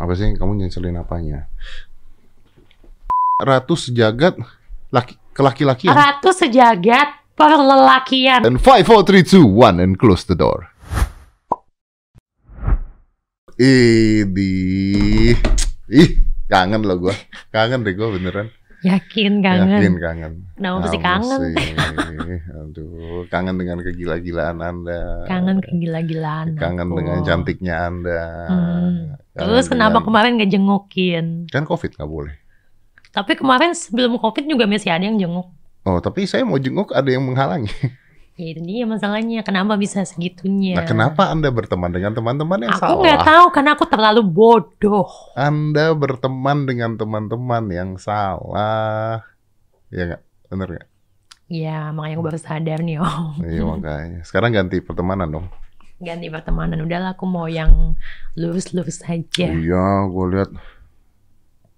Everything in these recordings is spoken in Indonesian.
Apa sih kamu nyeselin apanya? Ratu sejagat laki kelaki-lakian. Ratu sejagat perlelakian. And 5, 4, 3, 2, 1 and close the door. Idi. Ih, kangen loh gua. Kangen deh gua beneran. Yakin kangen. Yakin kangen. Kenapa mesti kangen? sih. Aduh, kangen dengan kegila-gilaan Anda. Kangen kegila-gilaan. Kangen aku. dengan cantiknya Anda. Hmm. Kangen Terus kenapa dengan- kemarin gak jengukin? Kan Covid nggak boleh. Tapi kemarin sebelum covid juga masih ada yang jenguk. Oh, tapi saya mau jenguk ada yang menghalangi. Ya itu dia masalahnya. Kenapa bisa segitunya? Nah, kenapa Anda berteman dengan teman-teman yang Aku salah? nggak tahu karena aku terlalu bodoh. Anda berteman dengan teman-teman yang salah. Ya nggak? Bener nggak? Ya makanya aku baru sadar nih om. Iya makanya. Sekarang ganti pertemanan dong. Ganti pertemanan. Udahlah aku mau yang lurus-lurus saja. Iya, gue lihat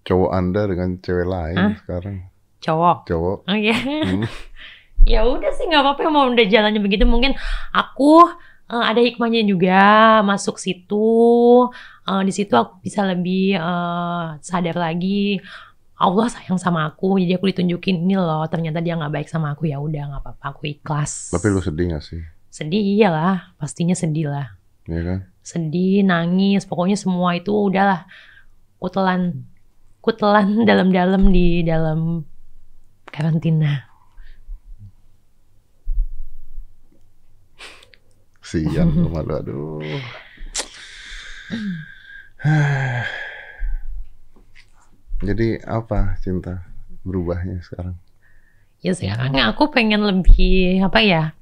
cowok Anda dengan cewek lain Hah? sekarang. Cowok. Cowok. Oh iya. Hmm. ya udah sih nggak apa-apa mau udah jalannya begitu. Mungkin aku eh, ada hikmahnya juga. Masuk situ Eh, di situ aku bisa lebih eh, sadar lagi. Allah sayang sama aku jadi aku ditunjukin ini loh ternyata dia nggak baik sama aku. Ya udah nggak apa-apa aku ikhlas. Tapi lu sedih gak sih? sedih iyalah. Pastinya sedih lah. Iya kan? sedih nangis pokoknya semua itu udahlah. Kutelan kutelan dalam-dalam di dalam karantina Sian lu malu aduh. Jadi apa cinta berubahnya sekarang? Ya sekarang aku pengen lebih apa ya?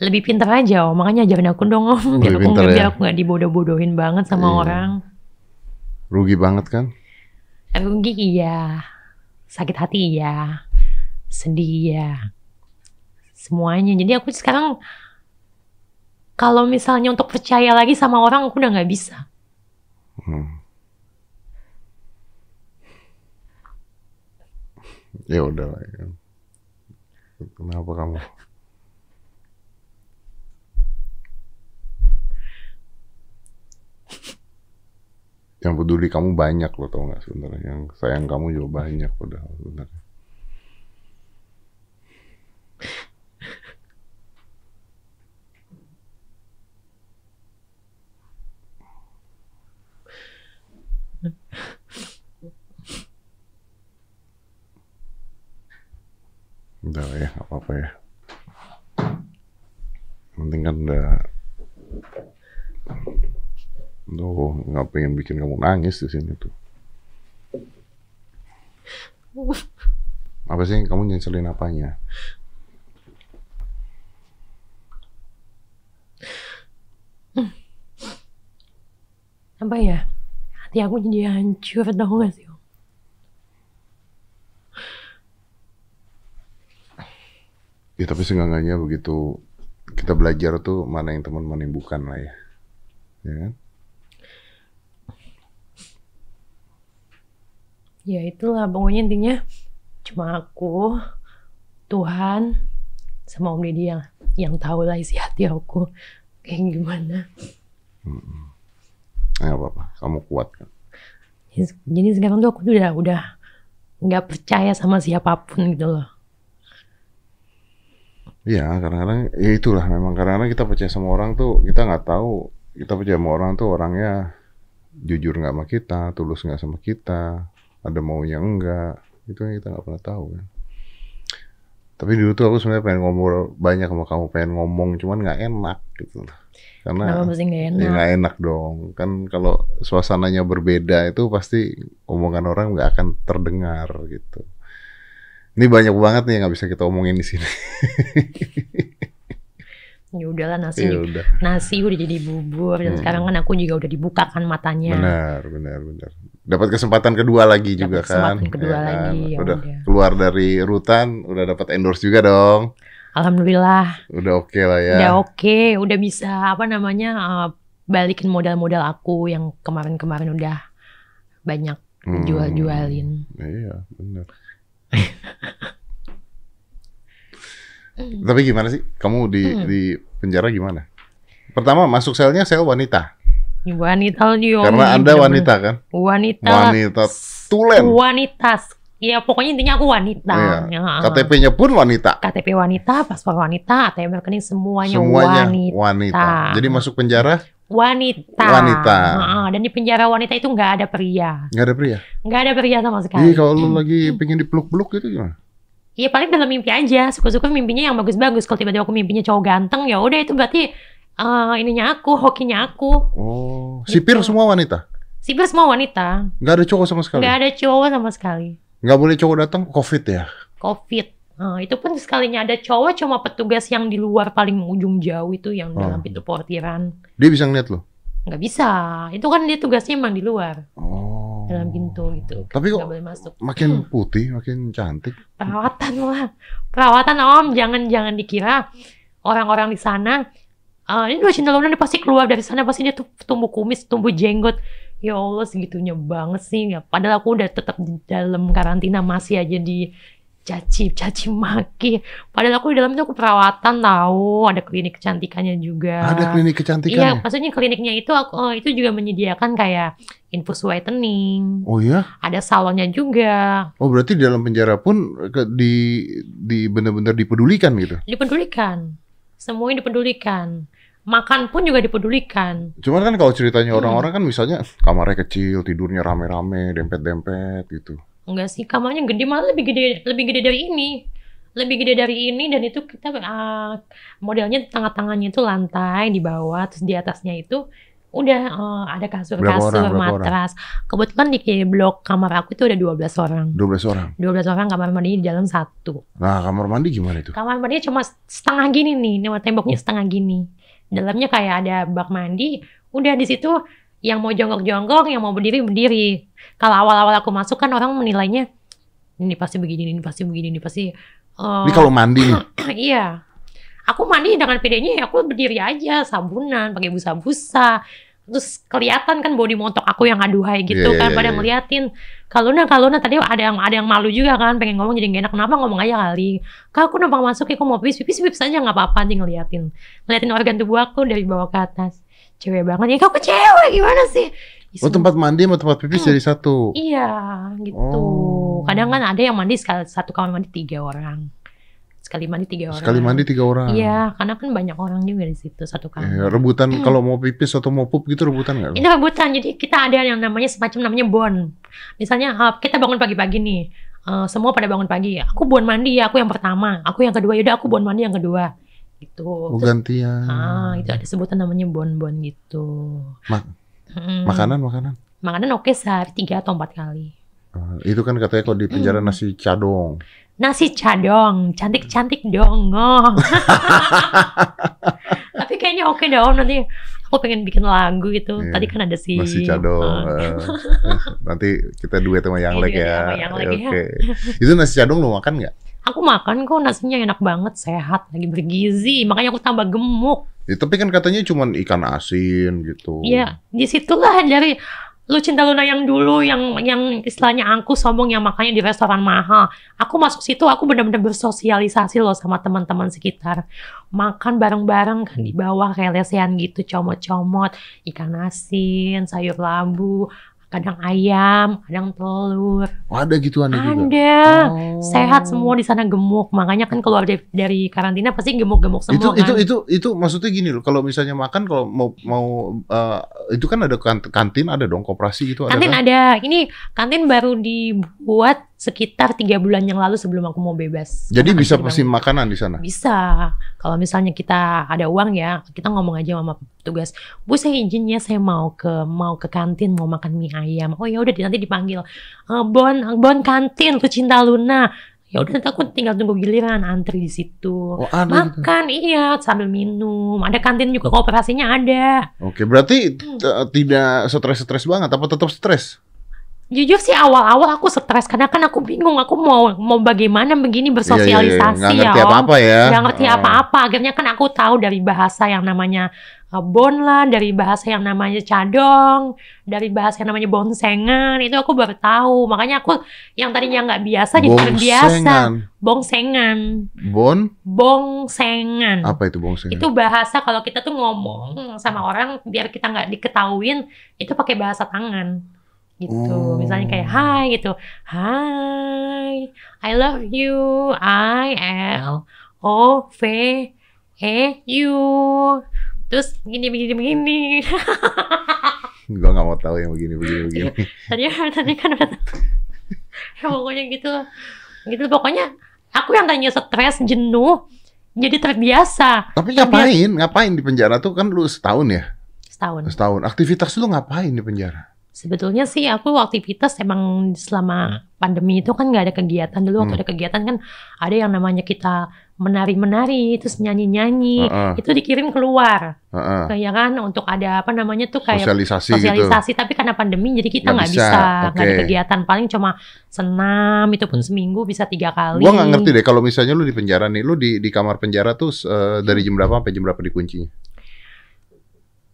Lebih pintar aja, oh. makanya ajarin aku dong, om. biar aku nggak ya? aku nggak dibodoh-bodohin banget sama Iya. orang. Rugi banget kan? Rugi iya, sakit hati iya, sedih iya, semuanya. Jadi aku sekarang kalau misalnya untuk percaya lagi sama orang aku udah nggak bisa. Hmm. Ya udah ya. Kenapa kamu? Yang peduli kamu banyak loh tau gak sebenarnya. Yang sayang kamu juga banyak udah sebenarnya. Udah ya, gak apa-apa ya. Penting kan udah Duh, nggak pengen bikin kamu nangis di sini tuh. Apa sih kamu nyeselin apanya? Apa ya? Hati aku jadi hancur tau gak sih? Ya tapi seenggaknya begitu kita belajar tuh mana yang teman mana yang bukan lah ya. Ya kan? Ya itulah pokoknya intinya cuma aku, Tuhan, sama Om Deddy yang yang tahu lah isi hati aku kayak gimana. Nggak apa-apa, kamu kuat kan? Jadi, sekarang tuh aku udah udah nggak percaya sama siapa pun gitu loh. Iya, kadang-kadang ya itulah memang kadang-kadang kita percaya sama orang tuh kita nggak tahu kita percaya sama orang tuh orangnya jujur nggak sama kita, tulus nggak sama kita, ada maunya enggak, itu yang kita nggak pernah tahu kan. Tapi dulu tuh aku sebenarnya pengen ngobrol banyak sama kamu, pengen ngomong cuman nggak enak gitu. Karena Kenapa nggak ya enak? nggak enak dong, kan kalau suasananya berbeda itu pasti omongan orang nggak akan terdengar gitu. Ini banyak banget nih yang nggak bisa kita omongin di sini. Ya udahlah nasi Ya udah. nasi udah jadi bubur dan Hmm. sekarang kan aku juga udah dibukakan matanya. Benar, benar, benar. Dapat kesempatan kedua lagi Dapat juga kan. kesempatan kedua Ya kan? lagi, ya Udah udah. keluar dari rutan, udah dapat endorse juga dong. Alhamdulillah Udah oke lah ya. udah oke, udah bisa apa namanya eh, balikin modal-modal aku yang kemarin-kemarin udah banyak Hmm. jual-jualin. Iya, benar. Tapi gimana sih? Kamu di Hmm. di penjara gimana? Pertama masuk selnya sel wanita. Wanita dia. Karena Anda wanita kan? Wanita. Wanita tulen. Wanita. Ya pokoknya intinya aku wanita. Iya. Ya. KTP-nya pun wanita. KTP wanita, paspor wanita, ATM rekening semuanya, Semuanya wanita. wanita. Jadi masuk penjara Wanita. Wanita. Heeh, dan di penjara wanita itu nggak ada pria. nggak ada pria. Nggak ada pria sama Jadi sekali. kalau lu lagi pengen dipeluk-peluk gitu gimana? Iya paling dalam mimpi aja. Suka-suka mimpinya yang bagus-bagus. Kalau tiba-tiba aku mimpinya cowok ganteng, ya udah itu berarti eh, ininya aku, hokinya aku. Oh, Gitu. sipir semua wanita. Sipir semua wanita. Nggak ada cowok sama sekali. Nggak ada cowok sama sekali. Nggak boleh cowok datang covid ya. Covid. Eh, itu pun sekalinya ada cowok cuma petugas yang di luar paling ujung jauh itu yang Oh. dalam pintu portiran. Dia bisa ngeliat lo. Nggak bisa. Itu kan dia tugasnya emang di luar Oh. dalam pintu gitu. Tapi kok boleh masuk. makin putih, makin cantik. Perawatan lah. Perawatan om, jangan jangan dikira orang-orang di sana eh, ini dua cinta pasti keluar dari sana pasti dia tumbuh kumis, tumbuh jenggot. Ya Allah segitunya banget sih. Ya, padahal aku udah tetap di dalam karantina masih aja di caci caci maki. Padahal aku di dalam itu aku perawatan tahu, ada klinik kecantikannya juga. Ada klinik Iya, kecantikan. maksudnya kliniknya itu aku, eh, itu juga menyediakan kayak infus whitening, Oh iya? ada salonnya juga. Oh berarti di dalam penjara pun di di benar-benar dipedulikan gitu. dipedulikan semuanya dipedulikan makan pun juga dipedulikan Cuman kan kalau ceritanya Hmm. orang-orang kan misalnya kamarnya kecil, tidurnya rame-rame, dempet-dempet gitu. Enggak sih kamarnya gede malah lebih gede lebih gede dari ini lebih gede dari ini dan itu kita ah, modelnya tengah-tengahnya itu lantai di bawah terus di atasnya itu udah eh, ada kasur-kasur orang, matras kebetulan di blok kamar aku itu ada 12 orang 12 orang. 12 orang kamar mandi di dalam satu Nah kamar mandi gimana itu? kamar mandinya cuma setengah gini nih, nih temboknya setengah gini. Dalamnya kayak ada bak mandi. Udah di situ yang mau jonggok-jonggok, yang mau berdiri berdiri. Kalau awal-awal aku masuk kan orang menilainya ini pasti begini, ini pasti begini, ini pasti. eh, Ini kalau mandi nih, iya. Aku mandi dengan pedenya ya aku berdiri aja, sabunan, pakai busa-busa. Terus kelihatan kan body montok aku yang aduhai gitu Iya, iya, kan iya, pada iya. ngeliatin. Kalau nah kalau nah tadi ada yang ada yang malu juga kan pengen ngomong jadi gak enak. Kenapa ngomong aja kali? Kak aku numpang masuk ya aku mau pipis pipis pipis aja nggak apa-apa dia ngeliatin. Ngeliatin organ tubuh aku dari bawah ke atas. Cewek banget ya kau cewek gimana sih? oh tempat mandi sama tempat pipis jadi satu. Iya gitu. Oh. Kadang kan ada yang mandi sekali satu kamar mandi tiga orang. Sekali mandi tiga orang. Sekali mandi tiga orang. Iya, karena kan banyak orang juga di situ satu kamar. Eh, rebutan kalau mau pipis atau mau pup gitu rebutan nggak? Ini rebutan, jadi kita ada yang namanya semacam namanya bon. Misalnya uh, kita bangun pagi-pagi nih, uh, semua pada bangun pagi. Aku bon mandi ya, aku yang pertama. Aku yang kedua, yaudah aku bon mandi yang kedua. Gitu. Oh, gantian. ah, itu ada sebutan namanya bon-bon gitu. Ma- Mm. Makanan makanan. Makanan oke sehari tiga atau empat kali. Eh, itu kan katanya kalau di penjara Hmm. nasi cadong. Nasi cadong, cantik-cantik dong. Oh. Tapi kayaknya oke dong nanti aku pengen bikin lagu gitu. Iya, Tadi kan ada si Nasi cadong. uh, nanti kita duet sama Yang Iya, Lek ya. Yang Lek ya. Oke. Itu nasi cadong lo makan nggak? Aku makan kok nasinya enak banget, sehat, lagi bergizi. Makanya aku tambah gemuk. Ya, tapi kan katanya cuma ikan asin gitu. Iya, di situlah dari lu cinta Luna yang dulu yang yang istilahnya angku sombong yang makannya di restoran mahal. Aku masuk situ aku benar-benar bersosialisasi loh sama teman-teman sekitar. Makan bareng-bareng kan di bawah kayak lesehan gitu, comot-comot, ikan asin, sayur labu, kadang ayam, kadang telur. Oh, ada gituan juga. Ada. Oh. Sehat semua di sana gemuk. Makanya kan keluar dari, dari karantina pasti gemuk-gemuk Itu semua itu kan. itu itu maksudnya gini loh. Kalau misalnya makan kalau mau mau eh, itu kan ada kant- kantin ada dong koperasi gitu ada. Kantin kan? ada. Ini kantin baru dibuat sekitar tiga bulan yang lalu sebelum aku mau bebas. Jadi bisa pesen makanan di sana. Bisa. Kalau misalnya kita ada uang ya, kita ngomong aja sama petugas. Bu saya izinnya saya mau ke mau ke kantin mau makan mie ayam. Oh ya udah nanti dipanggil. "Eh, bon Bon kantin lu cinta Luna. Ya udah nanti aku tinggal tunggu giliran antri di situ. Oh ada gitu. Makan iya sambil minum. Ada kantin juga kooperasinya ada. Oke, berarti Hmm. tidak stres-stres banget apa tetap stres? Jujur sih awal-awal aku stres karena kan aku bingung aku mau mau bagaimana begini bersosialisasi iya, iya. Nggak ya ngerti Om. apa-apa ya. Nggak ngerti Oh. apa-apa. Akhirnya kan aku tahu dari bahasa yang namanya uh, bon lah, dari bahasa yang namanya cadong, dari bahasa yang namanya bonsengan, itu aku baru tahu. Makanya aku yang tadinya nggak biasa jadi terbiasa. Bongsengan, Bon? bongsengan. Apa itu bongsengan? Itu bahasa kalau kita tuh ngomong sama orang biar kita nggak diketahuin, itu pakai bahasa tangan. Gitu. Oh. Misalnya kayak hi gitu. Hi, I love you. I L O V E U. Terus begini begini begini. Gua nggak mau tahu yang begini begini begini. tadi tadi kan udah ya pokoknya gitu. Gitu pokoknya aku yang tadinya stres, jenuh, jadi terbiasa Tapi ngapain? Ngapain di penjara tuh kan lu setahun ya? setahun. Setahun. Aktivitas lu ngapain di penjara? Sebetulnya sih aku aktivitas emang selama pandemi itu kan nggak ada kegiatan dulu waktu Hmm. ada kegiatan kan ada yang namanya kita menari-menari terus nyanyi-nyanyi Heeh, itu dikirim keluar heeh. kayak kan untuk ada apa namanya tuh kayak Sosialisasi, gitu. sosialisasi tapi karena pandemi jadi kita Nggak bisa, nggak ada oke. kegiatan paling cuma senam itu pun seminggu bisa tiga kali Gua nggak ngerti deh kalau misalnya lu di penjara nih, lu di di kamar penjara tuh eh, dari jam berapa sampai jam berapa dikuncinya?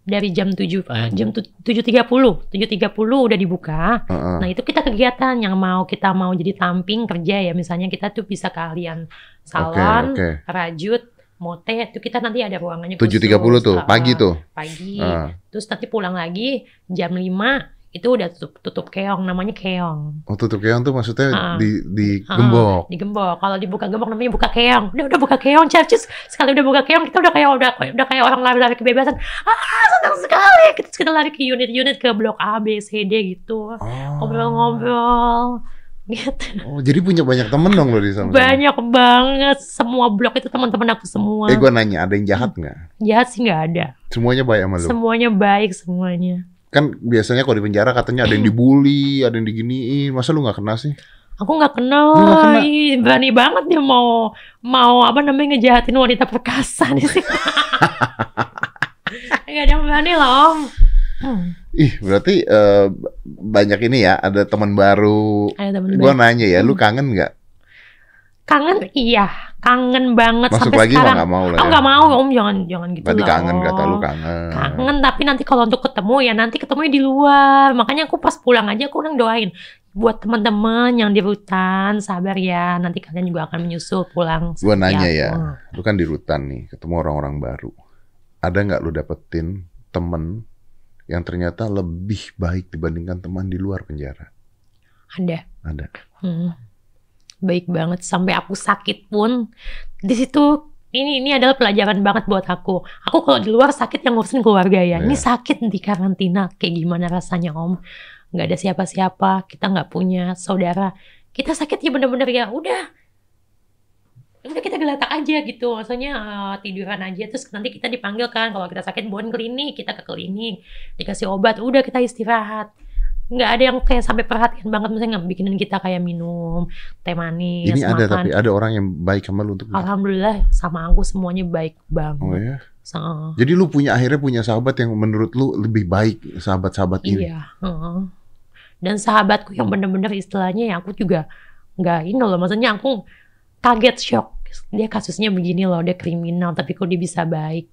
Dari jam 7 eh, jam tu- 7.30 7.30 udah dibuka Heeh. Nah itu kita kegiatan yang mau kita mau jadi tamping kerja ya misalnya kita tuh bisa kalian salon, oke. rajut, mote itu kita nanti ada ruangannya 7.30 khusus. tuh, Ah, pagi tuh. Pagi. Ah. Terus nanti pulang lagi jam 5 itu udah tutup tutup keong namanya keong. Oh tutup keong tuh maksudnya Ah. di di Ah, gembok. Digembok. Kalau dibuka gembok namanya buka keong. Udah udah buka keong, Cercis. Sekali udah buka keong kita udah kayak udah udah kayak orang lari-lari kebebasan. Ah, senang sekali. Kita, kita lari ke unit-unit ke blok A, B, C, D gitu. Oh. Ngobrol-ngobrol. Gitu. Oh, jadi punya banyak temen dong lo di sana. Banyak banget. Semua blok itu teman-teman aku semua. Eh gua nanya, ada yang jahat nggak? Jahat sih nggak ada. Semuanya baik sama lu. Semuanya baik semuanya. Kan biasanya kalau di penjara katanya ada yang dibully, ada yang diginiin. Masa lu nggak kena sih? Aku nggak kenal. Lu kena? Ih, berani banget dia mau mau apa namanya ngejahatin wanita perkasa di sini. Gak ada yang berani om. Hmm, Ih, berarti eh, banyak ini ya, ada teman baru. ada temen Gua baik. nanya ya, lu Hmm. kangen nggak? Kangen iya, kangen banget Masuk sampai lagi sekarang. nggak mau lah Aku ya. nggak mau om jangan jangan gitu Berarti lah. kangen kata lu kangen. kangen tapi nanti kalau untuk ketemu ya nanti ketemunya di luar makanya aku pas pulang aja aku udah doain buat teman-teman yang di rutan sabar ya nanti kalian juga akan menyusul pulang Gua nanya ya, lu kan di rutan nih, ketemu orang-orang baru. Ada nggak lu dapetin temen yang ternyata lebih baik dibandingkan teman di luar penjara? ada Ada. Hmm. Baik banget sampai aku sakit pun. Di situ ini ini adalah pelajaran banget buat aku. Aku kalau di luar sakit yang ngurusin keluarga ya. Ini Iya. sakit di karantina. Kayak gimana rasanya om? Nggak ada siapa-siapa kita nggak punya saudara. Kita sakit ya bener-bener ya udah. Udah kita gelatak aja gitu. Maksudnya eh, tiduran aja. Terus nanti kita dipanggil kan kalau kita sakit buat klinik. Kita ke klinik dikasih obat udah kita istirahat nggak ada yang kayak sampai perhatian banget. Misalnya nggak bikinin kita kayak minum teh manis Ini ada tapi ada orang yang baik sama lu untuk alhamdulillah sama aku semuanya baik banget. Oh ya. So, Jadi lu punya akhirnya punya sahabat yang menurut lu lebih baik sahabat-sahabat ini. iya heeh. dan sahabatku yang bener-bener istilahnya ya aku juga nggak ini loh. Maksudnya aku kaget shock. Dia kasusnya begini loh dia kriminal tapi kok dia bisa baik?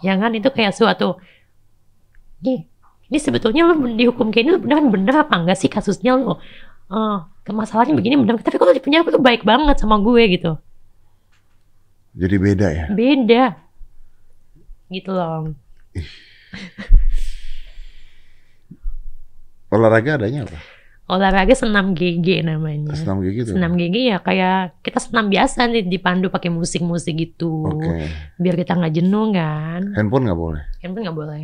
Ya kan? Itu kayak suatu nih ini sebetulnya lu dihukum kayak ini lu beneran bener apa enggak sih kasusnya lu Eh, masalahnya begini bener tapi kalau di penjara tuh baik banget sama gue gitu Jadi beda ya. beda gitu loh Olahraga adanya apa? olahraga senam GG namanya Senam kayak gitu. senam GG ya kayak kita senam biasa nih dipandu pakai musik-musik gitu Oke. biar kita nggak jenuh kan Handphone nggak boleh. handphone nggak boleh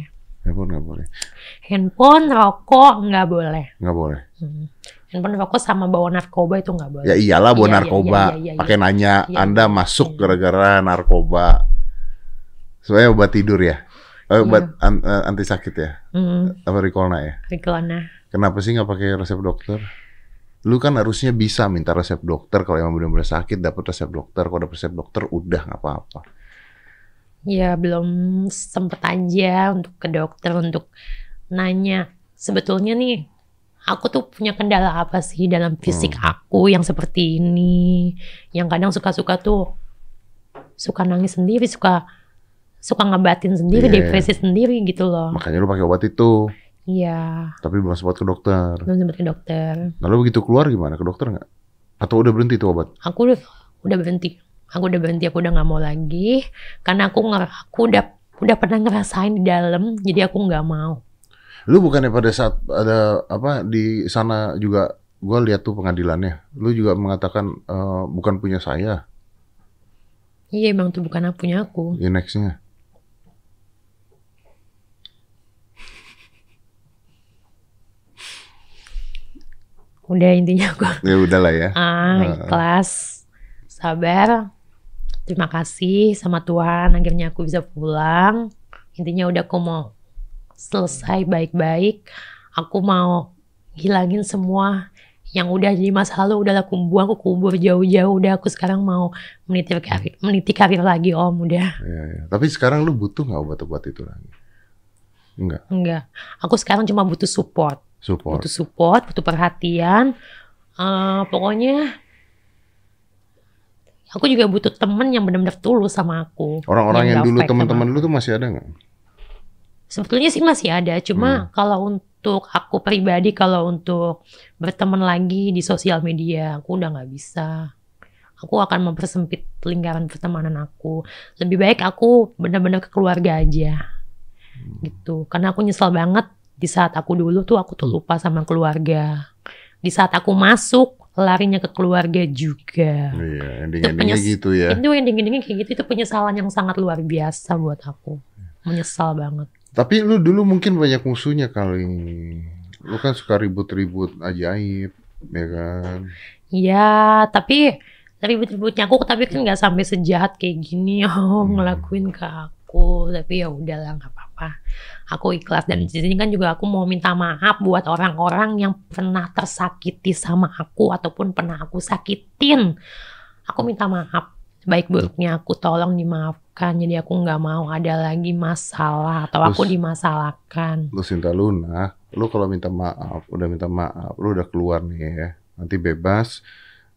Handphone nggak boleh. handphone rokok nggak boleh Nggak boleh. Hmm. handphone rokok sama bawa narkoba itu nggak boleh Ya iyalah bawa Iya, iya, narkoba. iya, iya, iya. Pakai nanya, Iya, Anda iya, masuk iya. gara-gara narkoba. Soalnya obat tidur ya. Iya. obat an- eh, anti sakit ya. hmm, Apa Ricolna ya? Riklana. Kenapa sih nggak pakai resep dokter? Lu kan harusnya bisa minta resep dokter kalau emang benar-benar sakit dapat resep dokter. Kalau dapat resep dokter udah nggak apa-apa. Ya belum sempet aja untuk ke dokter untuk nanya sebetulnya nih aku tuh punya kendala apa sih dalam fisik Hmm. aku yang seperti ini yang kadang suka-suka tuh suka nangis sendiri suka suka ngebatin sendiri, Iya. depresi sendiri gitu loh. Makanya lu pakai obat itu, Iya, tapi belum sempat ke dokter. belum sempat ke dokter. Lalu begitu keluar gimana? Ke dokter nggak? Atau udah berhenti tuh obat? Aku udah, udah berhenti. Aku udah berhenti, aku udah nggak mau lagi. Karena aku nger aku udah udah pernah ngerasain di dalam, jadi aku nggak mau. Lu bukannya pada saat ada apa di sana juga gua lihat tuh pengadilannya. Lu juga mengatakan eh, bukan punya saya, Iya emang tuh bukan punya aku. Inexnya. Udah intinya aku Ya udahlah ya. ah, ikhlas, sabar. Terima kasih sama Tuhan, akhirnya aku bisa pulang. Intinya udah aku mau selesai baik-baik. Aku mau hilangin semua yang udah jadi masa lalu udah aku buang aku kubur jauh-jauh udah aku sekarang mau meniti karir meniti karir lagi om udah Ya, ya. Tapi sekarang lu butuh nggak obat-obat itu lagi? Enggak, enggak aku sekarang cuma butuh support support. butuh support butuh perhatian Eh, pokoknya aku juga butuh temen yang benar-benar tulus sama aku Orang-orang yang nggak dulu teman-teman sama lu tuh masih ada nggak? Sebetulnya sih masih ada, Hmm. cuma kalau untuk aku pribadi, kalau untuk berteman lagi di sosial media, aku udah nggak bisa. Aku akan mempersempit lingkaran pertemanan aku. Lebih baik aku benar-benar ke keluarga aja, Hmm. gitu. Karena aku nyesel banget di saat aku dulu tuh aku tuh lupa sama keluarga. Di saat aku masuk, larinya ke keluarga juga. Iya, ending-endingnya gitu ya. Itu yang dingin-dingin kayak gitu, itu penyesalan yang sangat luar biasa buat aku. Menyesal banget. Tapi lu dulu mungkin banyak musuhnya kali. Lu kan suka ribut-ribut ajaib, ya kan? Iya, tapi ribut-ributnya aku tapi kan nggak sampai sejahat kayak gini oh Hmm. ngelakuin ke aku. Tapi ya udahlah nggak apa-apa. Aku ikhlas dan di sini kan juga aku mau minta maaf buat orang-orang yang pernah tersakiti sama aku ataupun pernah aku sakitin. Aku minta maaf. Baik buruknya aku tolong dimaafkan. Jadi aku nggak mau ada lagi masalah atau aku Terus- dimasalahkan. Lu Sinta Luna, lu kalau minta maaf, udah minta maaf, lu udah keluar nih ya. Nanti bebas,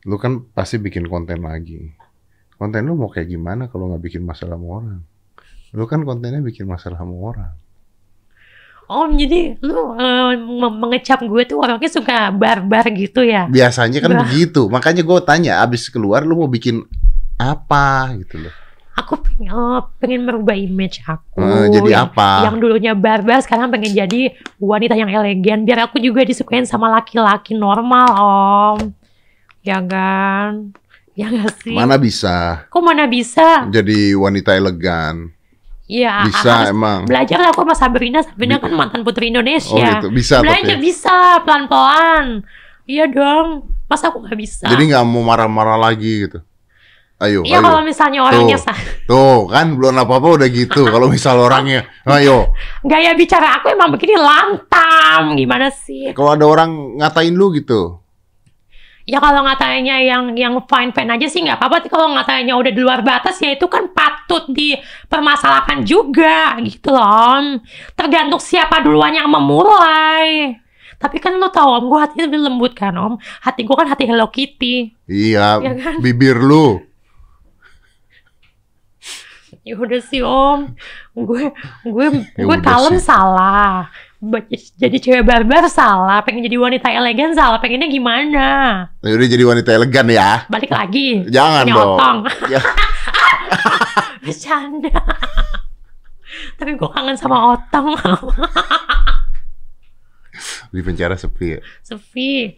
lu kan pasti bikin konten lagi. Konten lu mau kayak gimana kalau nggak bikin masalah sama orang? Lu kan kontennya bikin masalah sama orang. Om, jadi lu mem- mengecap gue tuh orangnya suka barbar gitu ya? Biasanya kan Bah. begitu. Makanya gue tanya, abis keluar lu mau bikin apa gitu loh. Aku pengen, eh, pengen merubah image aku. Eh, jadi yang, apa? Yang dulunya barbar, sekarang pengen jadi wanita yang elegan. Biar aku juga disukain sama laki-laki normal, Om. Ya kan? Ya gak sih? Mana bisa Kok mana bisa? jadi wanita elegan? Ya, Bisa harus emang. belajar lah aku sama Sabrina. Sabrina kan mantan putri Oh Indonesia. gitu, bisa belajar tapi. bisa pelan-pelan. Iya dong. Masa aku nggak bisa? Jadi nggak mau marah-marah lagi gitu. Ayo, Iya kalau misalnya orangnya Tuh. sa- Tuh kan belum apa-apa udah gitu. Kalau misal orangnya, ayo. gaya bicara aku emang begini lantam. Gimana sih? Kalau ada orang ngatain lu gitu, Ya kalau ngatainnya yang yang fine fine aja sih nggak apa-apa. Tapi kalau ngatainnya udah di luar batas ya itu kan patut dipermasalahkan juga gitu loh. Tergantung siapa duluan yang memulai. Tapi kan lo tau om, gue hatinya lebih lembut kan om. Hati gue kan hati Hello Kitty. iya, Ya kan? bibir lu. Ya udah sih om, gue gue Ya gue kalem sih. salah. Jadi cewek barbar salah, pengen jadi wanita elegan salah, pengennya gimana? Ya udah jadi wanita elegan ya. Balik lagi. Jangan Punya dong. otong. Ya. Bercanda. Tapi gue kangen sama otong. Di penjara sepi ya. Sepi.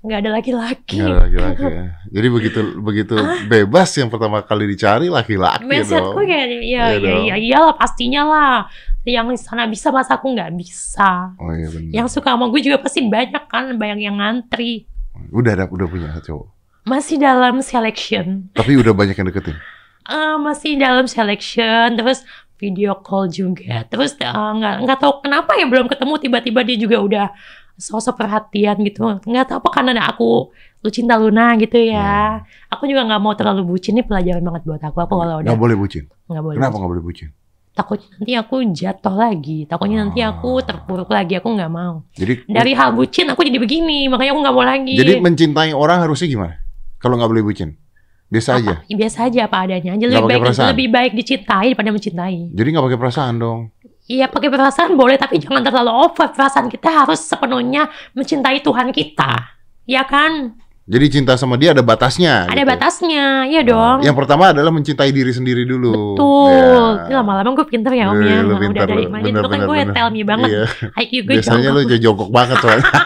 Nggak ada laki-laki. Nggak ada laki-laki ya. Jadi begitu begitu bebas yang pertama kali dicari laki-laki Mindsetku kayak, ya, Iya ya, ya, iyalah pastinya lah. Yang di sana bisa, masa aku nggak bisa. Oh iya benar. Yang suka sama gue juga pasti banyak kan, banyak yang ngantri. Udah ada udah punya cowok. Masih dalam selection. Tapi udah banyak yang deketin. Eh, masih dalam selection terus video call juga terus eh, nggak nggak tahu kenapa ya belum ketemu tiba-tiba dia juga udah sosok perhatian gitu nggak tahu apa karena ada aku lu cinta Luna gitu ya aku juga nggak mau terlalu bucin ini pelajaran banget buat aku aku kalau udah Nggak boleh bucin. nggak boleh Kenapa nggak boleh bucin? takutnya nanti aku jatuh lagi takutnya nanti aku Ah. terpuruk lagi aku nggak mau Jadi dari hal bucin aku jadi begini makanya aku nggak mau lagi jadi mencintai orang harusnya gimana? Kalau nggak boleh bucin. Biasa aja. Apa, ya biasa aja apa adanya. Aja lebih baik perasaan? lebih baik dicintai daripada mencintai. Jadi nggak pakai perasaan dong. Iya pakai perasaan boleh tapi jangan terlalu over. Perasaan kita harus sepenuhnya mencintai Tuhan kita. Ya kan? Jadi cinta sama dia ada batasnya. Ada gitu. batasnya, ya Nah, dong. Yang pertama adalah mencintai diri sendiri dulu. Betul. Ya. Lama-lama gue pinter ya om ya. lu Nah, pinter, udah dari mana Bener, kan bener, gue bener. tell me banget. Iya. IQ gue Biasanya jongkok. lu jongkok banget soalnya.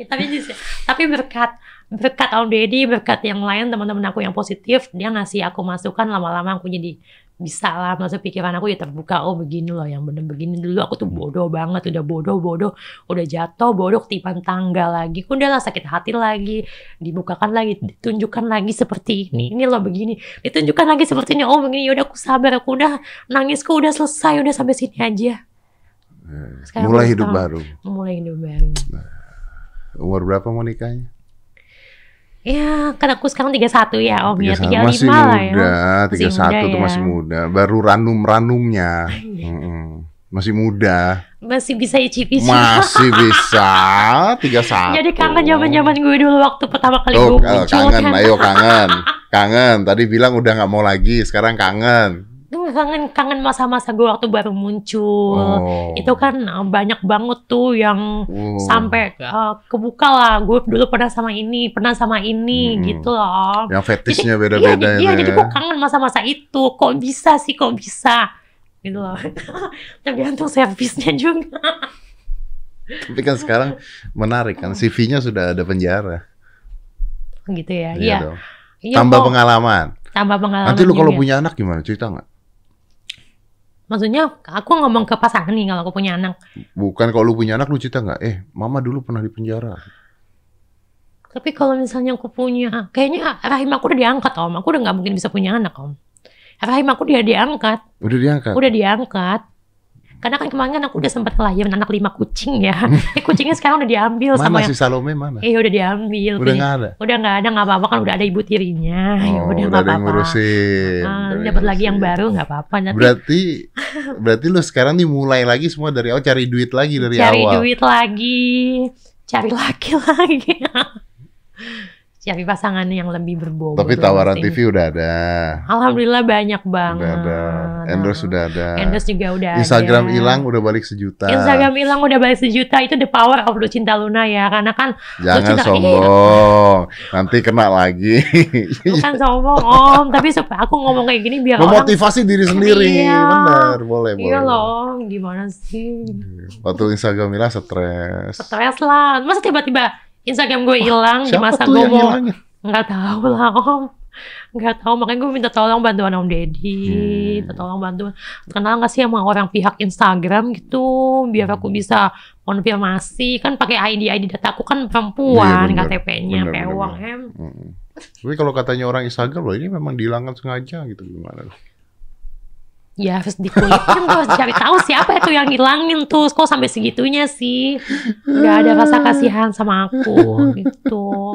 Ya, tapi tapi berkat berkat Om Deddy, berkat yang lain teman-teman aku yang positif, dia ngasih aku masukan lama-lama aku jadi bisa lah masuk pikiran aku ya terbuka oh begini loh yang bener begini. Dulu aku tuh bodoh banget udah bodoh bodoh udah jatuh bodoh ketipan tangga lagi. Udahlah sakit hati lagi dibukakan lagi ditunjukkan lagi seperti ini. Ini loh begini. Ditunjukkan lagi seperti ini oh begini udah aku sabar aku udah nangisku udah selesai udah sampai sini aja. Sekarang Mulai aku hidup tahu. baru. mulai hidup baru. Umur berapa mau nikahnya? Ya, kan aku sekarang 31 ya Om ya, 31. Masih 35 lah ya. muda, Masih 31 muda tuh ya. masih muda. Baru ranum-ranumnya. Iya. Masih muda. Masih bisa icip-icip. Masih bisa 31. Jadi kangen zaman-zaman gue dulu waktu pertama kali Oh, gue eh, muncul kangen, kan. ayo kangen. Kangen, tadi bilang udah nggak mau lagi, sekarang kangen. Kangen kangen masa-masa gue waktu baru muncul. Oh. Itu kan eh, banyak banget tuh yang Oh. sampai eh, kebuka lah. Gue dulu pernah sama ini, pernah sama ini Hmm. gitu loh. yang fetishnya Iya, beda-beda iya, itu jadi ya. gue kangen masa-masa itu. Kok bisa sih, kok bisa? Gitu loh. Tergantung servisnya juga. Tapi kan sekarang menarik kan CV-nya sudah ada penjara. Gitu ya. Iya Iya. Iya, Tambah kok. pengalaman. tambah pengalaman Nanti lu kalau punya anak gimana? Cerita nggak? Maksudnya aku ngomong ke pasangan nih kalau aku punya anak Bukan kalau lu punya anak lu cerita nggak? Eh, mama dulu pernah di penjara. tapi kalau misalnya aku punya kayaknya rahim aku udah diangkat om aku udah nggak mungkin bisa punya anak om rahim aku dia diangkat Udah diangkat. udah diangkat karena kan kemarin kan aku udah sempat ngelahirin anak lima kucing ya. Eh, kucingnya sekarang udah diambil sama Mana yang si Salome mana? eh udah diambil. Udah nggak ada. udah nggak ada nggak apa-apa kan udah ada ibu tirinya. Ya Oh, udah udah nggak apa-apa. ngurusin. Ah, ada dapat lagi yang baru nggak apa-apa nanti. Berarti berarti lu sekarang nih mulai lagi semua dari awal cari duit lagi dari cari awal. duit lagi. Cari laki lagi cari pasangan yang lebih berbobot Tapi tawaran. TV udah ada. alhamdulillah banyak banget Udah ada. Endorse sudah ada. endorse juga udah Instagram hilang udah balik sejuta. Instagram hilang udah balik sejuta itu the power of Lucinta Luna ya karena kan Jangan Lucinta- sombong. Nanti kena lagi. bukan sombong om tapi supaya aku ngomong kayak gini biar orang Memotivasi diri sendiri. Iya. Benar, boleh, boleh. iya loh gimana sih Waktu Instagram hilang stres. stres lah masa tiba-tiba Instagram gue hilang di masa gue mau nggak tahu lah om nggak tahu makanya gue minta tolong bantuan om Deddy Hmm. minta tolong bantuan kenal nggak sih sama orang pihak Instagram gitu biar aku Hmm. bisa konfirmasi kan pakai ID ID dataku kan Iya, perempuan bener. KTP-nya pewang bener. em. Tapi kalau katanya orang Instagram loh ini memang dihilangkan sengaja gitu gimana? Ya harus dikulitin tuh cari tahu siapa itu yang ngilangin tuh. Kok sampai segitunya sih? Nggak ada rasa kasihan sama aku gitu